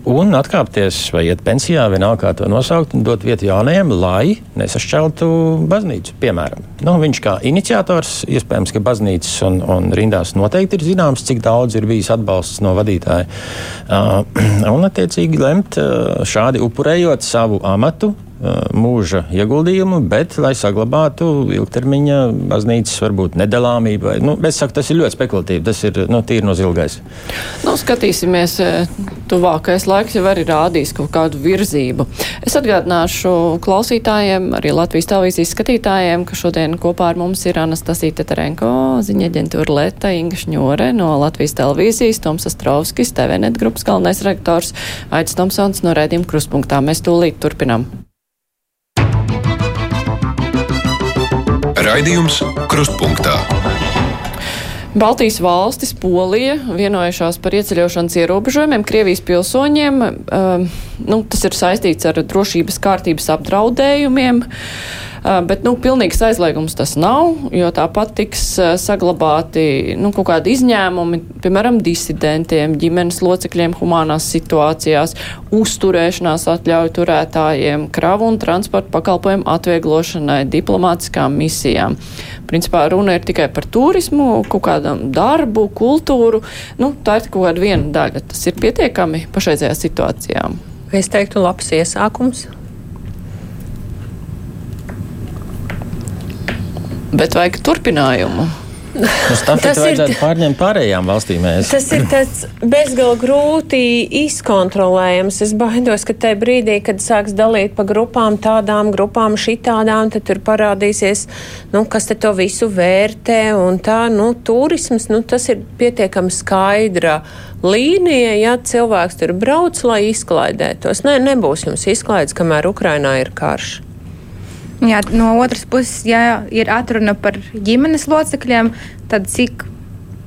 Un atkāpties vai iet pensijā, vienalga kā to nosaukt, un dot vietu jaunajiem, lai nesašķeltu baznīcu. Piemēram, nu, viņš kā iniciators, iespējams, ka baznīcas un, un rindās noteikti ir zināms, cik daudz ir bijis atbalsts no vadītāja. Uh, un, attiecīgi, lemt uh, šādi upurējot savu amatu mūža ieguldījumu, bet lai saglabātu ilgtermiņa baznīcas varbūt nedalāmību. Vai, nu, es saku, tas ir ļoti spekulatīvi, tas ir nu, tīri no zilgais. Nu, skatīsimies, tuvākais laiks jau arī rādīs kaut kādu virzību. Es atgādināšu klausītājiem, arī Latvijas televīzijas skatītājiem, ka šodien kopā ar mums ir Anastasija Teterenko, ziņa aģentūra Leta, Inga Šņore no Latvijas televīzijas, Toms Astrovskis, TVNet grupas galvenais redaktors, Aits Tomsons no rēdījuma kruspunktā. Mēs tūlīt turpinām. Raidījums Krustpunktā. Baltijas valstis, Polija vienojušās par ieceļošanas ierobežojumiem Krievijas pilsoņiem. Uh, nu, tas ir saistīts ar drošības kārtības apdraudējumiem. Uh, bet, nu, pilnīgs aizliegums tas nav, jo tāpat tiks saglabāti, nu, kaut kādi izņēmumi, piemēram, disidentiem, ģimenes locekļiem humanās situācijās, uzturēšanās atļauju turētājiem, kravu un transporta pakalpojumu atvieglošanai, diplomātiskām misijām. Principā runa ir tikai par turismu, kaut kādam darbu, kultūru. Nu, tā ir kaut kāda viena daļa. Tas ir pietiekami pašreizējā situācijā. Es teiktu, labs iesākums. Bet vajag turpinājumu. tas ir pārņemt pārējām valstīm. Mēs. Tas ir tāds bezgalīgi grūti izkontrolējams. Es baidos, ka tajā brīdī, kad sāks dalīt pa grupām, tādām grupām, šitādām, tad tur parādīsies, nu, kas te to visu vērtē. Un tā, nu, turisms, nu, tas ir pietiekami skaidra līnija, ja cilvēks tur brauc, lai izklaidētos. Nē, ne, nebūs jums izklaides, kamēr Ukrainā ir karš. Jā, no otras puses, ja ir atruna par ģimenes locekļiem, tad cik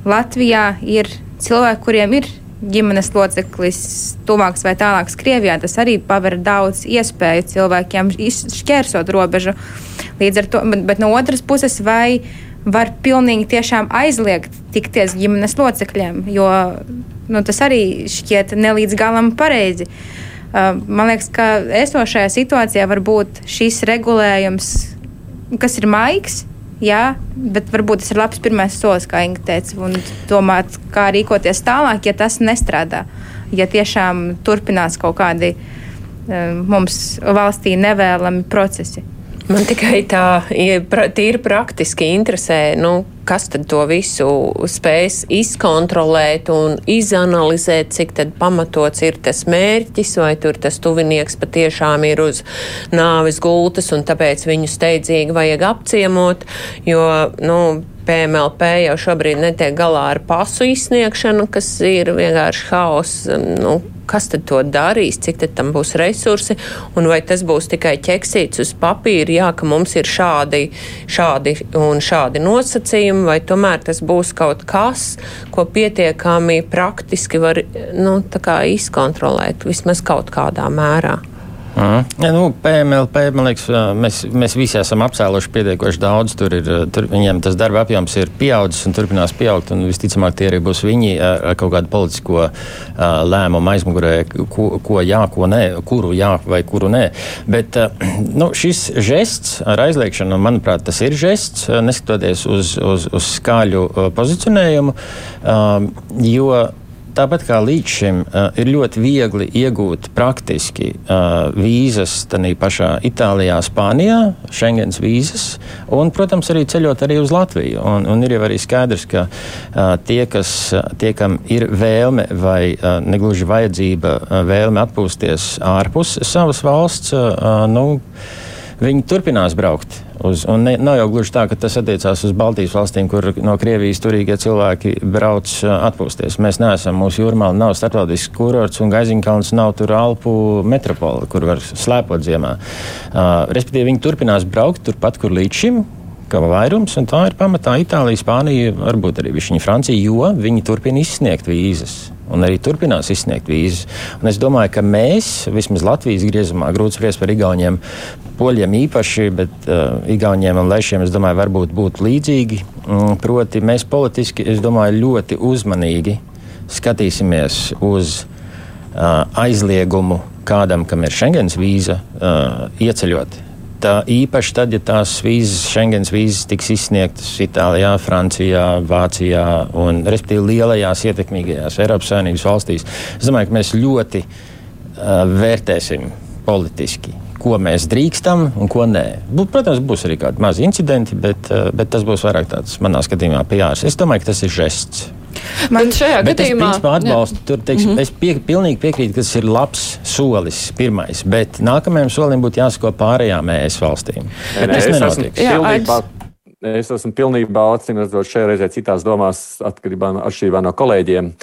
Latvijā ir cilvēki, kuriem ir ģimenes loceklis tuvāks vai tālāks Krievijā, tas arī paver daudz iespēju cilvēkiem šķērsot robežu. Līdz ar to, bet, bet no otras puses, vai var pilnīgi tiešām aizliegt tikties ģimenes locekļiem, jo nu, tas arī šķiet nelīdz galam pareizi. Uh, Man liekas, ka esošajā situācijā varbūt šis regulējums, kas ir maigs, jā, bet varbūt tas ir labs pirmais solis, kā Inga teica, un domāt, kā rīkoties tālāk, ja tas nestrādā. Ja tiešām turpinās kaut kādi mums valstī nevēlami procesi. Man tikai tā tīri praktiski interesē, nu, kas tad to visu spēs izkontrolēt un izanalizēt, cik pamatots ir tas mērķis, vai tur tas tuvinieks patiešām ir uz nāves gultas un tāpēc viņu steidzīgi vajag apciemot, jo, nu, PMLP jau šobrīd netiek galā ar pasu izsniegšanu, kas ir vienkārši haoss. Nu, kas tad to darīs, cik tam būs resursi, un vai tas būs tikai ķeksīts uz papīra, jā, ka mums ir šādi, šādi un šādi nosacījumi, vai tomēr tas būs kaut kas, ko pietiekami praktiski var nu, izkontrolēt vismaz kaut kādā mērā. Mm. Ja, nu, PMLP, man liekas, mēs, mēs visi esam apcēluši pietiekoši daudz. Tur ir, tur viņiem tas darba apjoms ir pieaudzis un turpinās pieaugt. Un visticamāk, tie arī būs viņi ar kaut kādu politisko uh, lēmumu aizmugurē, ko, ko jā, ko nē, kuru jā vai kuru nē. Bet uh, nu, šis žests ar aizliekšanu, manuprāt, tas ir žests, neskatoties uz, uz, uz skaļu uh, pozicionējumu. Jo Tāpat kā līdz šim uh, ir ļoti viegli iegūt praktiski uh, vīzas tādā pašā Itālijā, Spānijā, Schengens vīzas, un, protams, arī ceļot arī uz Latviju. Un, un ir jau arī skaidrs, ka uh, tie, kas, tie, kam ir vēlme vai uh, negluži vajadzība uh, vēlme atpūsties ārpus savas valsts, uh, nu, viņi turpinās braukt. Uz, un ne, nav jau gluži tā, ka tas attiecās uz Baltijas valstīm, kur no Krievijas turīgie cilvēki brauc atpūsties. Mēs neesam, mūsu jūrmāla nav starptautisks kurorts un Gaiziņkalns nav tur Alpu metropola, kur var slēpot ziemā. Uh, respektīvi, viņi turpinās braukt turpat, kur līdz šim kā vairums, un tā ir pamatā Itālija, Spānija, varbūt arī viņa Francija, jo viņi turpina izsniegt vīzas. Un arī turpinās izsniegt vīzas. Un es domāju, ka mēs, vismaz Latvijas griezumā, grūti spriest par Igauniem, poļiem īpaši, bet uh, Igauniem un Lešiem, es domāju, varbūt būtu līdzīgi. Mm, proti, mēs politiski, es domāju, ļoti uzmanīgi skatīsimies uz aizliegumu kādam, kam ir Schengens vīza, ieceļot tā īpaši tad, ja tās vīzas, Schengens vīzas tiks izsniegtas Itālijā, Francijā, Vācijā un, respektīvi, lielajās ietekmīgajās Eiropas Savienības valstīs. Es domāju, ka mēs ļoti uh, vērtēsim politiski. Ko mēs drīkstam un ko nē. Protams, būs arī kādi mazi incidenti, bet, uh, bet tas būs vairāk tāds, manā skatījumā, PR. Es domāju, ka tas ir žests. Man šajā bet gadījumā es atbalstu. Tur, teiksim, mm -hmm. Es pie, pilnīgi piekrītu, ka tas ir labs solis, pirmais. Bet nākamajam solim būtu jāsako pārējām ES valstīm. Nē, nē, es, esmu pilnībā, es esmu pilnībā atsimredzot šajā reizē citās domās atkarībā no, no kolēģiem.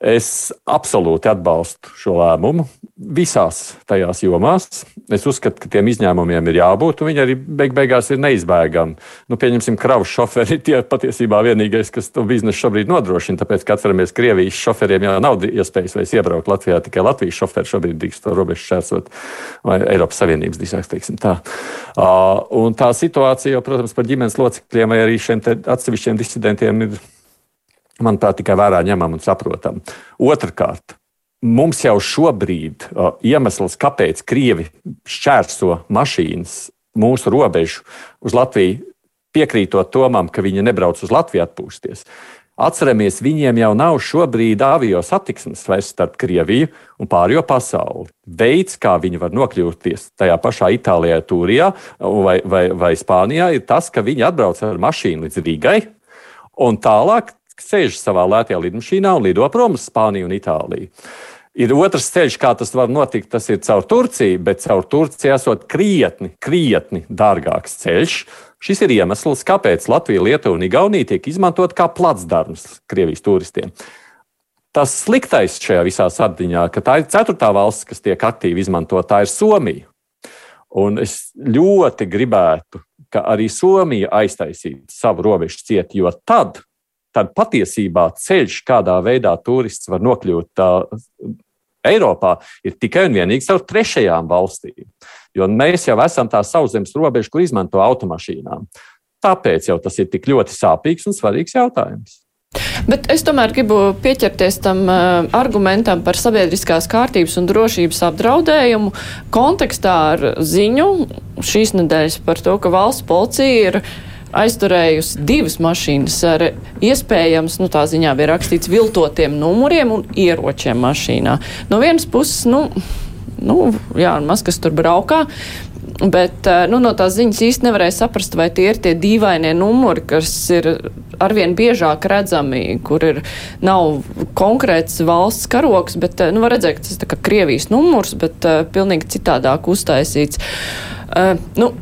Es absolūti atbalstu šo lēmumu visās tajās jomās. Es uzskatu, ka tiem izņēmumiem ir jābūt, un viņi arī beig beigās ir neizbēgami. Nu, pieņemsim, kravu šoferi tie patiesībā vienīgais, kas to biznesu šobrīd nodrošina. Tāpēc, kad atceramies, Krievijas šoferiem jau nav iespējas vairs iebraukt Latvijā, tikai Latvijas šoferi šobrīd drīkst to robežu šķērsot, vai Eiropas Savienības drīzāk, teiksim tā. Uh, un tā situācija, jau, protams, par ģimenes locekļiem vai arī šiem atsevišķiem disidentiem ir, manuprāt, tikai vērā ņemama un saprotama. Otrakārt, mums jau šobrīd uh, iemesls, kāpēc Krievi šķērso mašīnas mūsu robežu uz Latviju, piekrītot Tomam, ka viņi nebrauc uz Latviju atpūsties. Atceramies, viņiem jau nav šobrīd avio satiksmes vairs starp Krieviju un pārējo pasauli. Veids, kā viņi var nokļūties tajā pašā Itālijā, Tūrijā vai, vai, vai Spānijā, ir tas, ka viņi atbrauc ar mašīnu līdz Rīgai un tālāk sēž savā lētajā lidmašīnā un lido prom uz Spāniju un Itāliju. Ir otrs ceļš, kā tas var notikt, tas ir caur Turciju, bet caur Turciju esot krietni, krietni dārgāks ceļš. Šis ir iemesls, kāpēc Latvija, Lietuva un Igaunija tiek izmantot kā placdarms Krievijas turistiem. Tas sliktais šajā visā sardiņā, ka tā ir ceturtā valsts, kas tiek aktīvi izmantota, tā ir Somija. Un es ļoti gribētu, ka arī Somija aiztaisītu savu robežu cieti, jo tad tad patiesībā ceļš, kādā veidā turists var nokļūt uh, Eiropā, ir tikai un vienīgi caur trešajām valstīm. Jo mēs jau esam tā sauszemes robeža, kur izmanto automašīnām. Tāpēc jau tas ir tik ļoti sāpīgs un svarīgs jautājums. Bet es tomēr gribu pieķerties tam uh, argumentam par sabiedriskās kārtības un drošības apdraudējumu kontekstā ar ziņu šīs nedēļas par to, ka valsts policija ir uh, aizturējusi divas mašīnas ar iespējams, nu tā ziņā bija rakstīts, viltotiem numuriem un ieročiem mašīnā. No vienas puses, nu, nu jā, maz kas tur braukā. Bet eh, nu, no tās ziņas īsti nevarēja saprast, vai tie ir tie dīvainie numuri, kas ir arvien biežāk redzami, kur ir nav konkrēts valsts karoks, bet eh, nu, var redzēt, ka tas ir Krievijas numurs, bet uh, pilnīgi citādāk uztaisīts. Uh, nu,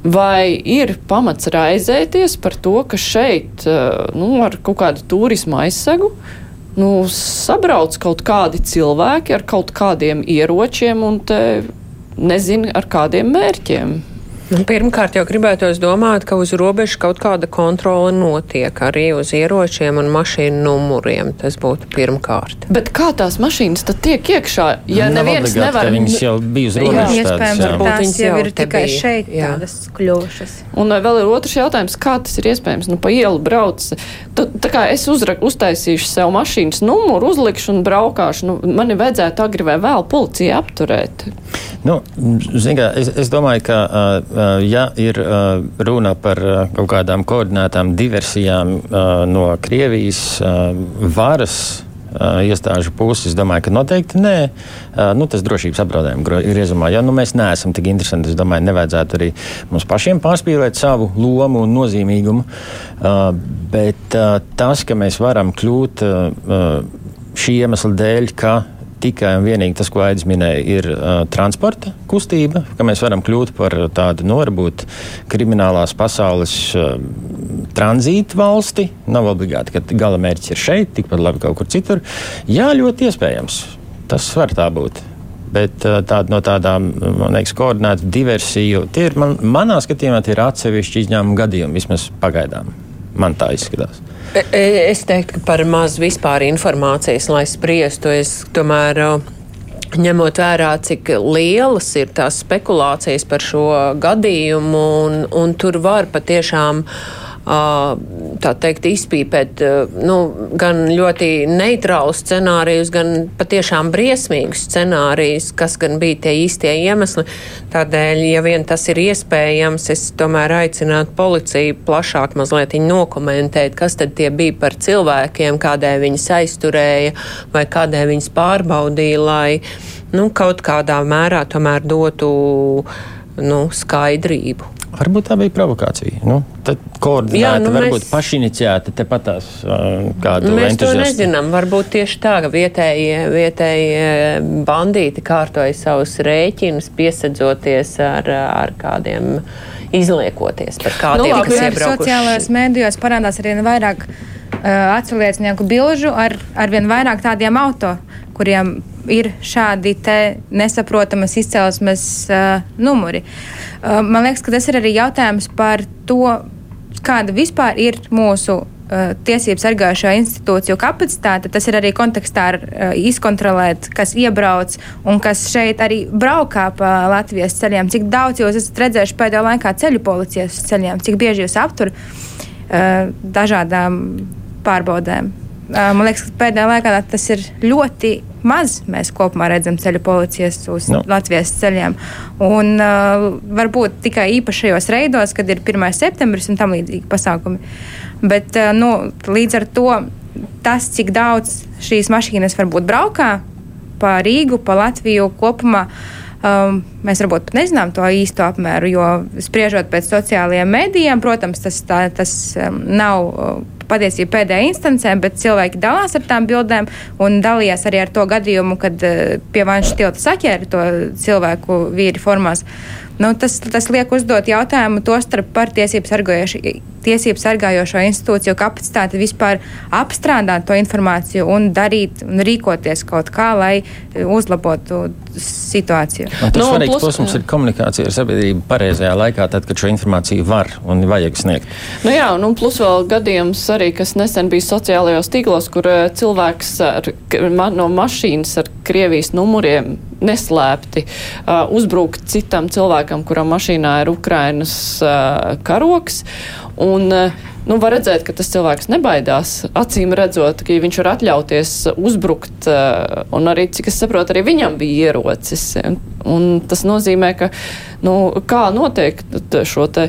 Vai ir pamats raizēties par to, ka šeit eh, nu, ar kaut kādu turismu aizsegu nu, sabrauc kaut kādi cilvēki ar kaut kādiem ieročiem un nezinu ar kādiem mērķiem? Nu, pirmkārt, jau gribētos domāt, ka uz robežas kaut kāda kontrole notiek arī uz ieročiem un mašīnu numuriem. Tas būtu pirmkārt. Bet kā tās mašīnas tad tiek iekšā? Ja nu, neviens obligāti, nevar. Viņas jau bija uz robežas. Jā, iespējams, jā. ka tās jau ir tikai bija. šeit Jā. tādas kļuvušas. Un vēl ir otrs jautājums, kā tas ir iespējams? Nu, pa ielu brauc. Tu, tā kā es uzra, uztaisīšu sev mašīnas numuru, uzlikšu un braukāšu, nu, mani vajadzētu agri vai vēl policija apturēt. Nu, zin, kā, es, es domāju, ka, uh, ja ir runa par kaut kādām koordinētām diversijām no Krievijas varas iestāžu puses, es domāju, ka noteikti nē. Nu, tas drošības apdraudējuma griezumā, ja nu, mēs neesam tik interesanti, es domāju, nevajadzētu arī mums pašiem pārspīlēt savu lomu un nozīmīgumu. Bet tas, ka mēs varam kļūt šī iemesla dēļ, ka tikai un vienīgi tas, ko Aidis minēja, ir uh, transporta kustība, ka mēs varam kļūt par tādu, nu, varbūt kriminālās pasaules uh, tranzītu valsti. Nav obligāti, ka gala mērķis ir šeit, tikpat labi kaut kur citur. Jā, ļoti iespējams. Tas var tā būt. Bet uh, tāda no tādām, man liekas, koordinēta diversiju, tie ir, man, manā skatījumā, tie ir atsevišķi izņēmumi gadījumi, vismaz pagaidām. Man tā izskatās. E- e- Es teiktu, ka par maz vispār informācijas, lai spriestu, es tomēr. uh, Ņemot vērā, cik lielas ir tās spekulācijas par šo gadījumu, un, un tur var patiešām tā teikt, izpīpēt nu, gan ļoti neitrālus scenārijus, gan patiešām briesmīgus scenārijus, kas gan bija tie īstie iemesli. Tādēļ, ja vien tas ir iespējams, es tomēr aicinātu policiju plašāk mazliet nokomentēt, kas tad tie bija par cilvēkiem, kādēļ viņas aizturēja vai kādēļ viņas pārbaudīja, lai nu, kaut kādā mērā tomēr dotu nu, skaidrību. Varbūt tā bija provokācija. Nu, tad koordinēta, nu, varbūt mēs... pašiniciēta tepat tās uh, kādu Mēs entuziastu. to nezinām. Varbūt tieši tā, ka vietējie, vietējie bandīti kārtoja savus rēķinus, piesedzoties ar, ar kādiem izliekoties par kādiem, nu, kas iebraukuši. Sociālajās mēdījos parādās arī vairāk uh, atsauliecinieku bilžu ar, ar vien vairāk tādiem auto, kuriem ir šādi nesaprotamas izcelsmes uh, numuri. Uh, man liekas, ka tas ir arī jautājums par to, kāda vispār ir mūsu uh, tiesību sargājušo institūciju kapacitāte. Tas ir arī kontekstā ar uh, izkontrolēt, kas iebrauc un kas šeit arī braukā pa Latvijas ceļiem. Cik daudz jūs esat redzējuši pēdējā laikā ceļu policijas ceļiem, cik bieži jūs aptur uh, dažādām pārbaudēm. Uh, man liekas, ka pēdējā laikā tas ir ļoti maz. Mēs kopumā redzam ceļu policijas uz no. Latvijas ceļiem. Un uh, varbūt tikai īpašajos reidos, kad ir 1. septembris un tam līdzīgi pasākumi. Bet uh, nu, līdz ar to tas, cik daudz šīs mašīnas varbūt braukā pa Rīgu, pa Latviju kopumā. Um, mēs varbūt nezinām to īsto apmēru, jo spriežot pēc sociālajiem medijiem, protams, tas, tā, tas um, nav uh, patiesībā pēdējā instancē, bet cilvēki dalās ar tām bildēm un dalījās arī ar to gadījumu, kad uh, pie vanšu tilta saķēra to cilvēku vīri formās. Nu, tas, tas liek uzdot jautājumu tostarp par tiesību sargājošo tiesību sargājošo institūciju kapacitāti vispār apstrādāt to informāciju un darīt un rīkoties kaut kā, lai e, uzlabotu situāciju. Tas nu, svarīgs plus, posms ir komunikācija ar sabiedrību pareizajā laikā, tad, kad šo informāciju var un vajag sniegt. Nu jā, nu plus vēl gadījums arī, kas nesen bija sociālajos tīklos, kur e, cilvēks ar, no mašīnas ar Krievijas numuriem neslēpti uh, uzbrukt citam cilvēkam, kuram mašīnā ir Ukrainas uh, karoks. Un, eh, nu, var redzēt, ka tas cilvēks nebaidās. Acīm redzot, ka viņš var atļauties uzbrukt, eh, un arī, cik es saprotu, arī viņam bija ierocis. Un tas nozīmē, ka, nu, kā noteikt šo te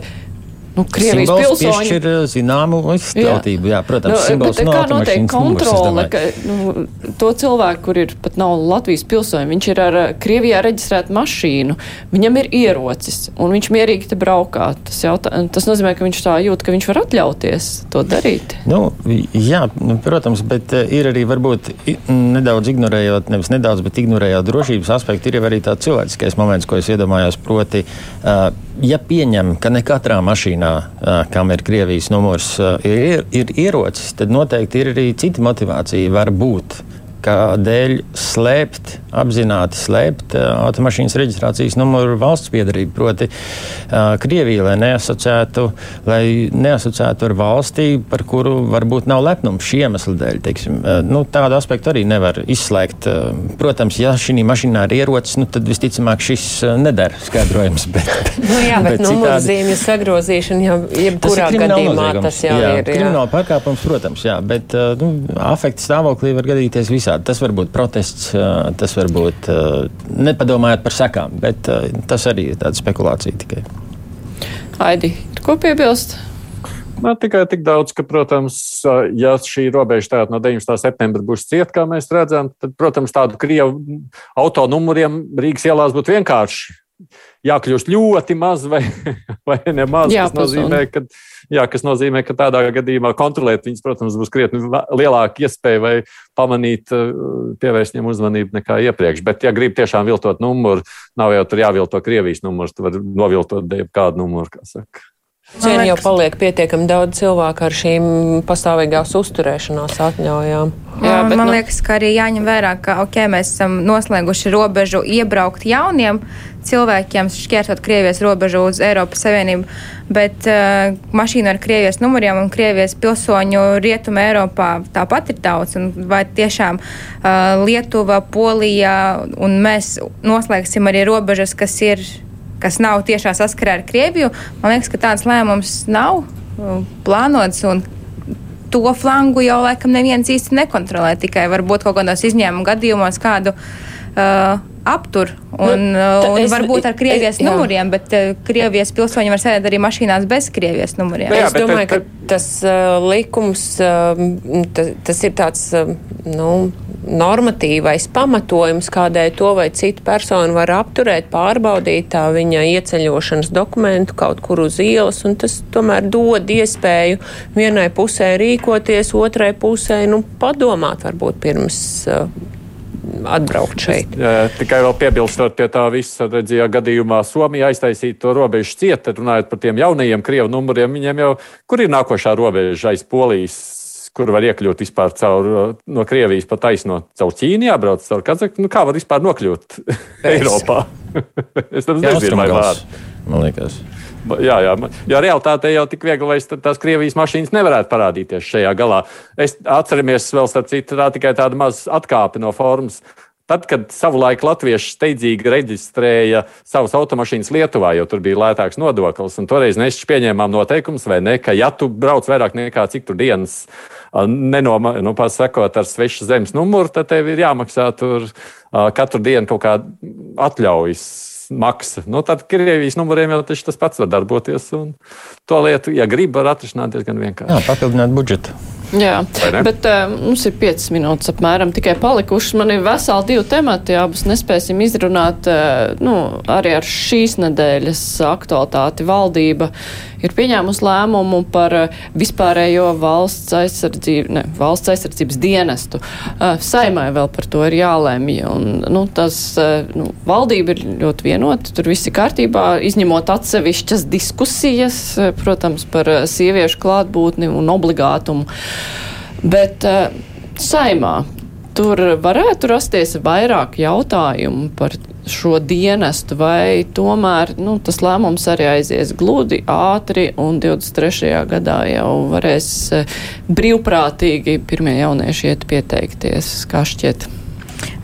Nu, Krievijas pilsoņi ir zināmu izceltību, jā. jā, protams, nu, simbols bet, no kā notiek kontrole, ka nu, to cilvēku, kur ir pat nav Latvijas pilsoņi, viņš ir ar Krievijā reģistrētu mašīnu, viņam ir ierocis, un viņš mierīgi te braukā. Tas, jautā, tas nozīmē, ka viņš tā jūt, ka viņš var atļauties to darīt. Nu, jā, nu, protams, bet uh, ir arī varbūt nedaudz ignorējot, nevis nedaudz, bet ignorējot drošības aspektu, ir arī tāds cilvēciskais moments, ko es iedomājos, proti, uh, ja pieņem, ka ne katrā mašīnā, kam ir Krievijas numurs, ir, ir ierocis, tad noteikti ir arī cita motivācija. Var būt kādēļ slēpt, apzināti slēpt uh, automašīnas reģistrācijas numuru valsts piedarību, proti uh, Krieviju, lai neasociētu, lai neasociētu ar valstī, par kuru varbūt nav lepnums šī iemesla dēļ. Teiksim, uh, nu, tādu aspektu arī nevar izslēgt. Uh, protams, ja šī mašīnā ir ierocis, nu, tad visticamāk šis nedara skaidrojums. Bet, nu, jā, bet, bet numurzīmju sagrozīšana jau jebkurā gadījumā tas jau jā, ir. Krimināla pārkāpums, protams, jā, bet nu, afekta stāvoklī var gadīties visā visādi. Tas var būt protests, tas var būt nepadomājot par sekām, bet tas arī ir tāda spekulācija tikai. Aidi, ko piebilst? Man tikai tik daudz, ka, protams, ja šī robeža no 19. septembra būs cieta, kā mēs redzam, tad, protams, tādu krievu auto numuriem Rīgas ielās būtu vienkārši jākļūst ļoti maz vai, vai nemaz. Jā, tas nozīmē, ka, jā, kas nozīmē, ka tādā gadījumā kontrolēt viņus, protams, būs krietni lielāka iespēja vai pamanīt, eh, pievērst viņiem uzmanību nekā iepriekš. Bet, ja grib tiešām viltot numuru, nav jau tur jāvilto Krievijas numurs, tu vari noviltot kādu numuru, kā saka. Šodien jau paliek pietiekami daudz cilvēku ar šīm pastāvīgās uzturēšanās atļaujām. Jā, bet, man nu... liekas, ka arī jāņem vērā, ka okay, mēs esam noslēguši robežu iebraukt jauniem cilvēkiem, šķērsot Krievijas robežu uz Eiropas Savienību, bet uh, mašīna ar Krievijas numuriem un Krievijas pilsoņu rietuma Eiropā tāpat ir daudz. Vai tiešām uh, Lietuva, Polija un mēs noslēgsim arī robežas, kas ir kas nav tiešā saskarē ar Krieviju. Man liekas, ka tāds lēmums nav plānots. To flangu jau laikam neviens īsti nekontrolē, tikai varbūt kaut kādos izņēmuma gadījumos kādu uh, aptur. Un, nu, uh, un es, varbūt ar Krievijas es, numuriem, bet uh, Krievijas pilsoņi var sēdēt arī mašīnās bez Krievijas numuriem. Jā, es domāju, bet, ka tas uh, likums, uh, tas, tas ir tāds, uh, nu, normatīvais pamatojums, kādēļ to vai citu personu var apturēt, pārbaudīt tā viņa ieceļošanas dokumentu kaut kur uz ielas, un tas tomēr dod iespēju vienai pusē rīkoties, otrai pusē, nu, padomāt varbūt pirms. Uh, atbraukt šeit. Jā, tikai vēl piebilstot pie tā visa, redzījā gadījumā Somija aiztaisīja to robežu cieta, runājot par tiem jaunajiem Krievu numuriem, viņiem jau, kur ir nākošā robeža aiz Polijas, kur var iekļūt vispār caur, no Krievijas pa taisno, caur Ķīnu jābrauc, caur Kazaku, nu kā var vispār nokļūt Eiropā? es tam nezinu, vai var. Man liekas. Jā, jā, jo realitātē jau tik viegli, lai tās Krievijas mašīnas nevarētu parādīties šajā galā. Es atceramies, vēl starp citu, tā tikai tāda maza atkāpe no formas. Tad, kad savulaik latvieši steidzīgi reģistrēja savus automašīnas Lietuvā, jo tur bija lētāks nodoklis, un toreiz mēs pieņēmām noteikumus, vai ne, ka ja tu brauc vairāk nekā cik tur dienas, nenoma, nu, pasakot ar svešu zemes numuru, tad tev ir jāmaksā tur katru dienu kaut kāda atļaujas maksa. Nu, tad Krievijas numuriem jau tas pats var darboties. To lietu, ja grib, var atrisināt diezgan vienkārši. Jā, papildināt budžetu. Jā, bet uh, mums ir 5 minūtes apmēram tikai palikušas. Man ir veseli divi temati, abus nespēsim izrunāt. Uh, nu, arī ar šīs nedēļas aktualitāti valdība ir pieņēmusi lēmumu par uh, vispārējo valsts, aizsardzību, ne, valsts aizsardzības dienestu. Uh, saimai vēl par to ir jālēmj. Un, nu, tas, uh, nu, valdība ir ļoti vienota, tur viss ir kārtībā, izņemot atsevišķas diskusijas, uh, protams, par uh, sieviešu klātbūtni un obligātumu. Bet uh, saimā tur varētu rasties vairāk jautājumu par šo dienestu, vai tomēr nu, tas lēmums arī aizies gludi, ātri, un 23. gadā jau varēs brīvprātīgi pirmie jaunieši iet pieteikties, kā šķiet.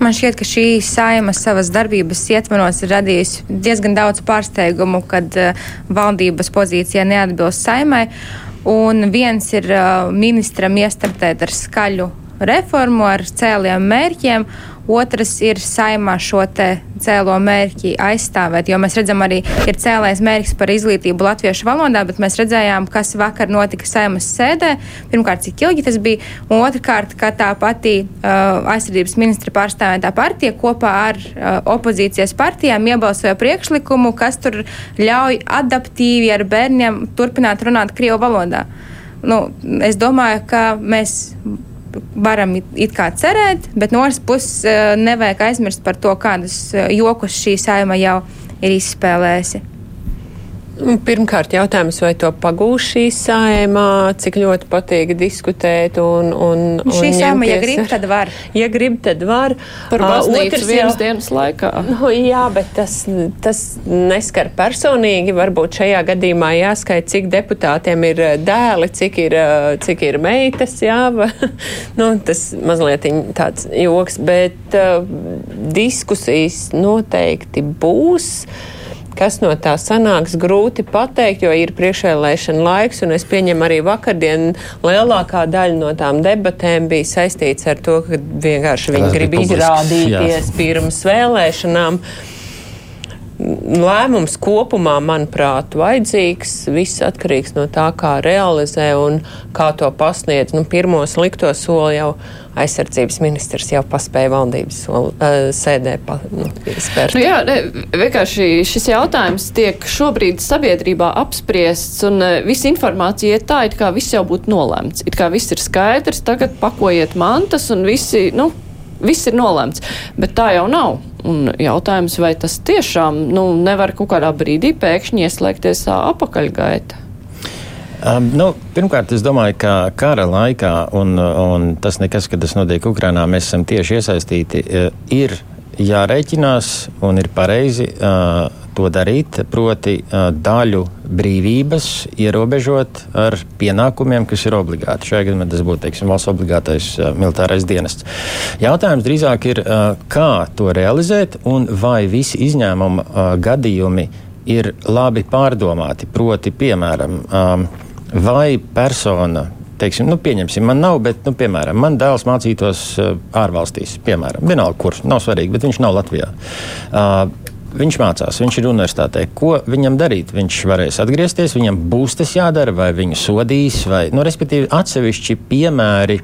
Man šķiet, ka šī saima savas darbības ietvaros ir radījusi diezgan daudz pārsteigumu, kad uh, valdības pozīcija neatbilst saimai. Un viens ir uh, ministram iestartēt ar skaļu reformu, ar cēliem mērķiem, otrs ir saimā šo cēlo mērķi aizstāvēt, jo mēs redzam arī ir cēlais mērķis par izglītību latviešu valodā, bet mēs redzējām, kas vakar notika saimas sēdē. Pirmkārt, cik ilgi tas bija, un otrkārt, ka tā pati uh, aizsardzības ministra pārstāvētā partija kopā ar uh, opozīcijas partijām iebalsoja priekšlikumu, kas tur ļauj adaptīvi ar bērniem turpināt runāt Krievu valodā. Nu, es domāju, ka mēs varam it, it kā cerēt, bet no otras puses eh, nevajag aizmirst par to, kādus eh, jokus šī saima jau ir izspēlējusi. Pirmkārt, jautājums, vai to pagūs šī sēmā, cik ļoti patīk diskutēt. Un, un, un šī sēma, ja grib, tad var. Ja grib, tad var. Par baznīcu uh, vienas jau, dienas laikā. Nu, jā, bet tas, tas neskar personīgi. Varbūt šajā gadījumā jāskait, cik deputātiem ir dēli, cik ir, cik ir meitas. Jā, nu, tas mazliet tāds joks, bet uh, diskusijas noteikti būs. Kas no tā sanāks, grūti pateikt, jo ir priekšvēlēšana laiks, un es pieņemu arī vakardien lielākā daļa no tām debatēm bija saistīts ar to, ka vienkārši viņi grib izrādīties jā. pirms vēlēšanām. Lēmums kopumā, manuprāt, vajadzīgs. Viss atkarīgs no tā, kā realizē un kā to pasniedz. Nu, pirmo slikto soli jau aizsardzības ministrs jau paspēja valdības soli, uh, sēdē pa, nu, spērt. Nu, jā, ne, vienkārši šis jautājums tiek šobrīd sabiedrībā apspriests un uh, visa informācija ir tā, it kā viss jau būtu nolēmts. It kā viss ir skaidrs, tagad pakojiet mantas un visi, nu, viss ir nolēmts. Bet tā jau nav. Un jautājums, vai tas tiešām nu, nevar kaut kādā brīdī pēkšņi ieslēgties apakaļgaita? Um, nu, pirmkārt, es domāju, ka kara laikā, un, un tas nekas, kad tas notiek Ukrainā, mēs esam tieši iesaistīti, ir jārēķinās un ir pareizi uh, to darīt, proti daļu brīvības ierobežot ar pienākumiem, kas ir obligāti. Šajā gadījumā tas būtu teiksim, valsts obligātais militārais dienests. Jautājums drīzāk ir, kā to realizēt un vai visi izņēmuma gadījumi ir labi pārdomāti. Proti, piemēram, vai persona teiksim, nu, pieņemsim, man nav, bet, nu, piemēram, man dēls mācītos uh, ārvalstīs, piemēram, vienalga, kur nav svarīgi, bet viņš nav Latvijā. Uh, Viņš mācās, viņš ir universitātē. Ko viņam darīt? Viņš varēs atgriezties, viņam būs tas jādara, vai viņu sodīs, vai, nu, respektīvi, atsevišķi piemēri.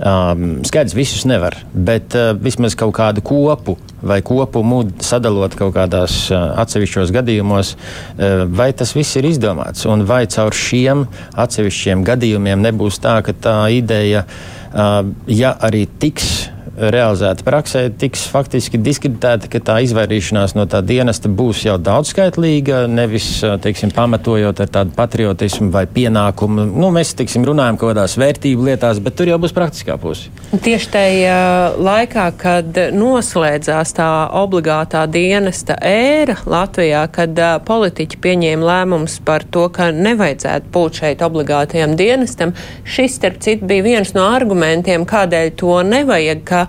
Um, skaidrs, visus nevar, bet uh, vismaz kaut kādu kopu vai kopumu sadalot kaut kādās uh, atsevišķos gadījumos, uh, vai tas viss ir izdomāts, un vai caur šiem atsevišķiem gadījumiem nebūs tā, ka tā ideja, uh, ja arī tiks realizēta praksē, tiks faktiski diskreditēta, ka tā izvairīšanās no tā dienesta būs jau daudzskaitlīga, nevis teiksim, pamatojot ar tādu patriotismu vai pienākumu. Nu, mēs teiksim, runājam kaut kādās vērtību lietās, bet tur jau būs praktiskā puse. Tieši tajā laikā, kad noslēdzās tā obligātā dienesta ēra Latvijā, kad politiķi pieņēma lēmumus par to, ka nevajadzētu būt šeit obligātajam dienestam, šis, starp citu, bija viens no argumentiem, kādēļ to nevajag. Ka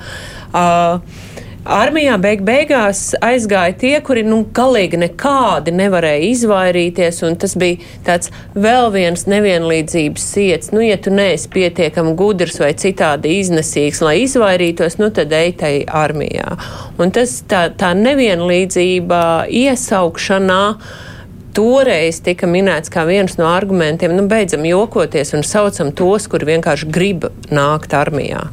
Uh, Armijā beig beigās aizgāja tie, kuri nu, galīgi nekādi nevarēja izvairīties, un tas bija tāds vēl viens nevienlīdzības siets. Nu, ja tu neesi pietiekami gudrs vai citādi iznesīgs, lai izvairītos, nu tad ej tai armijā. Un tas tā, tā nevienlīdzība iesaukšanā toreiz tika minēts kā viens no argumentiem, nu, beidzam jokoties un saucam tos, kuri vienkārši grib nākt armijā.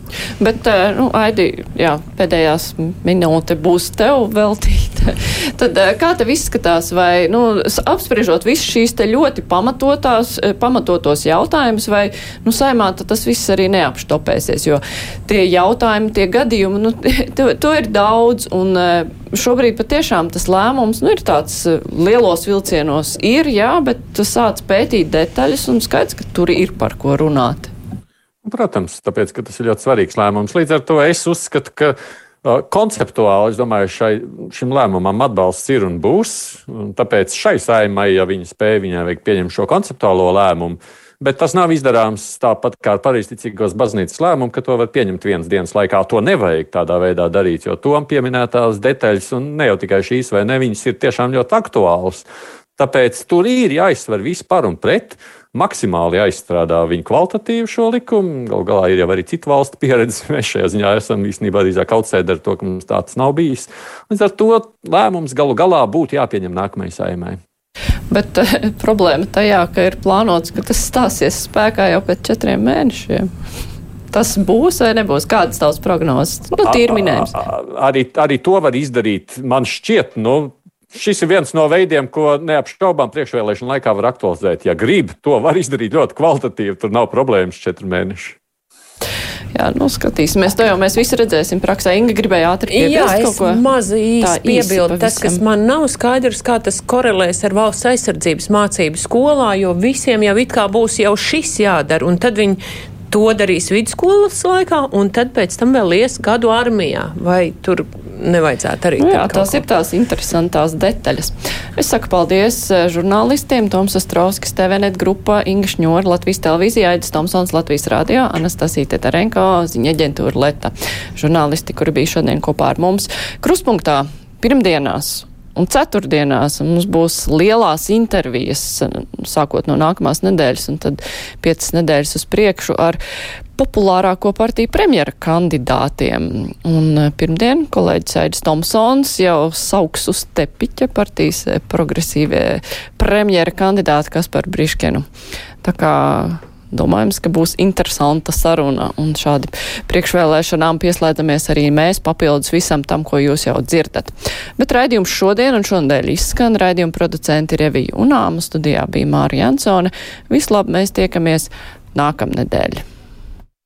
Bet, eh, nu, Aidi, jā, pēdējās minūte būs tev veltīta. Tad eh, kā tev izskatās, vai, nu, apspriežot visu šīs te ļoti pamatotās, eh, pamatotos jautājumus, vai, nu, saimā tas viss arī neapštopēsies, jo tie jautājumi, tie gadījumi, nu, to, to ir daudz, un šobrīd patiešām tas lēmums, nu, ir tāds lielos vilcienos ir, jā, bet tu sāc pētīt detaļas un skaidrs, ka tur ir par ko runāt. Protams, tāpēc, tas ir ļoti svarīgs lēmums. Līdz ar to es uzskatu, ka uh, konceptuāli, es domāju, šai, šim lēmumam atbalsts ir un būs. Un tāpēc šai saimai, ja viņi spēja, viņai vajag pieņemt šo konceptuālo lēmumu. Bet tas nav izdarāms tāpat kā ar pareizticīgos baznīcas lēmumu, ka to var pieņemt vienas dienas laikā. To nevajag tādā veidā darīt, jo tom pieminētās detaļas, un ne jau tikai šīs vai ne, viņas ir tiešām ļoti aktuālas. Tāpēc tur ir jāizsver viss par un pret. Maksimāli jāizstrādā viņa kvalitatīvi šo likumu. Galu galā ir jau arī citu valstu pieredze. Mēs šajā ziņā esam īstenībā drīzāk outsēdi ar to, ka mums tāds nav bijis. Līdz ar to lēmums galu galā būtu jāpieņem nākamajai saimai. Bet uh, problēma tajā, ka ir plānots, ka tas stāsies spēkā jau pēc četriem mēnešiem. Tas būs vai nebūs? Kādas tavas prognozes? Nu, tīri minējums. Arī, arī to var izdarīt. Man šķiet, nu, Šis ir viens no veidiem, ko neapšaubām priekšvēlēšana laikā var aktualizēt. Ja grib, to var izdarīt ļoti kvalitatīvi. Tur nav problēmas četri mēneši. Jā, nu skatīsimies. To jau mēs visi redzēsim praksē. Inga gribēja ātri piebilst Jā, kaut ko. Mazi īsti piebildu. Tas, kas man nav skaidrs, kā tas korelēs ar valsts aizsardzības mācību skolā, jo visiem jau it kā būs jau šis jādara. Un tad viņi to darīs vidusskolas laikā, un tad pēc tam vēl ies gadu armijā. Vai tur nevajadzētu arī nu, jā, tās ko. ir tās interesantās detaļas. Es saku paldies eh, žurnālistiem Toms Ostrovskis, TVNet grupa, Inga Šņora, Latvijas televīzija, Aidis Tomsons, Latvijas radio, Anastasija Tetarenko, ziņa aģentūra Leta. Žurnālisti, kuri bija šodien kopā ar mums. Kruspunktā pirmdienās Un ceturtdienās mums būs lielās intervijas, sākot no nākamās nedēļas, un tad piecas nedēļas uz priekšu ar populārāko partiju premjera kandidātiem. Un pirmdien kolēģis Aidis Tomsons jau sauks uz tepiķa partijas progresīvie premjera kandidāti Kaspar Briškenu. Tā kā domājams, ka būs interesanta saruna. Un šādi priekšvēlēšanām pieslēdzamies arī mēs papildus visam tam, ko jūs jau dzirdat. Bet raidījums šodien un šonadēļ izskan. Raidījuma producenti Revija Unāma studijā bija Mārija Jansone. Vislab mēs tiekamies nākamnedēļ.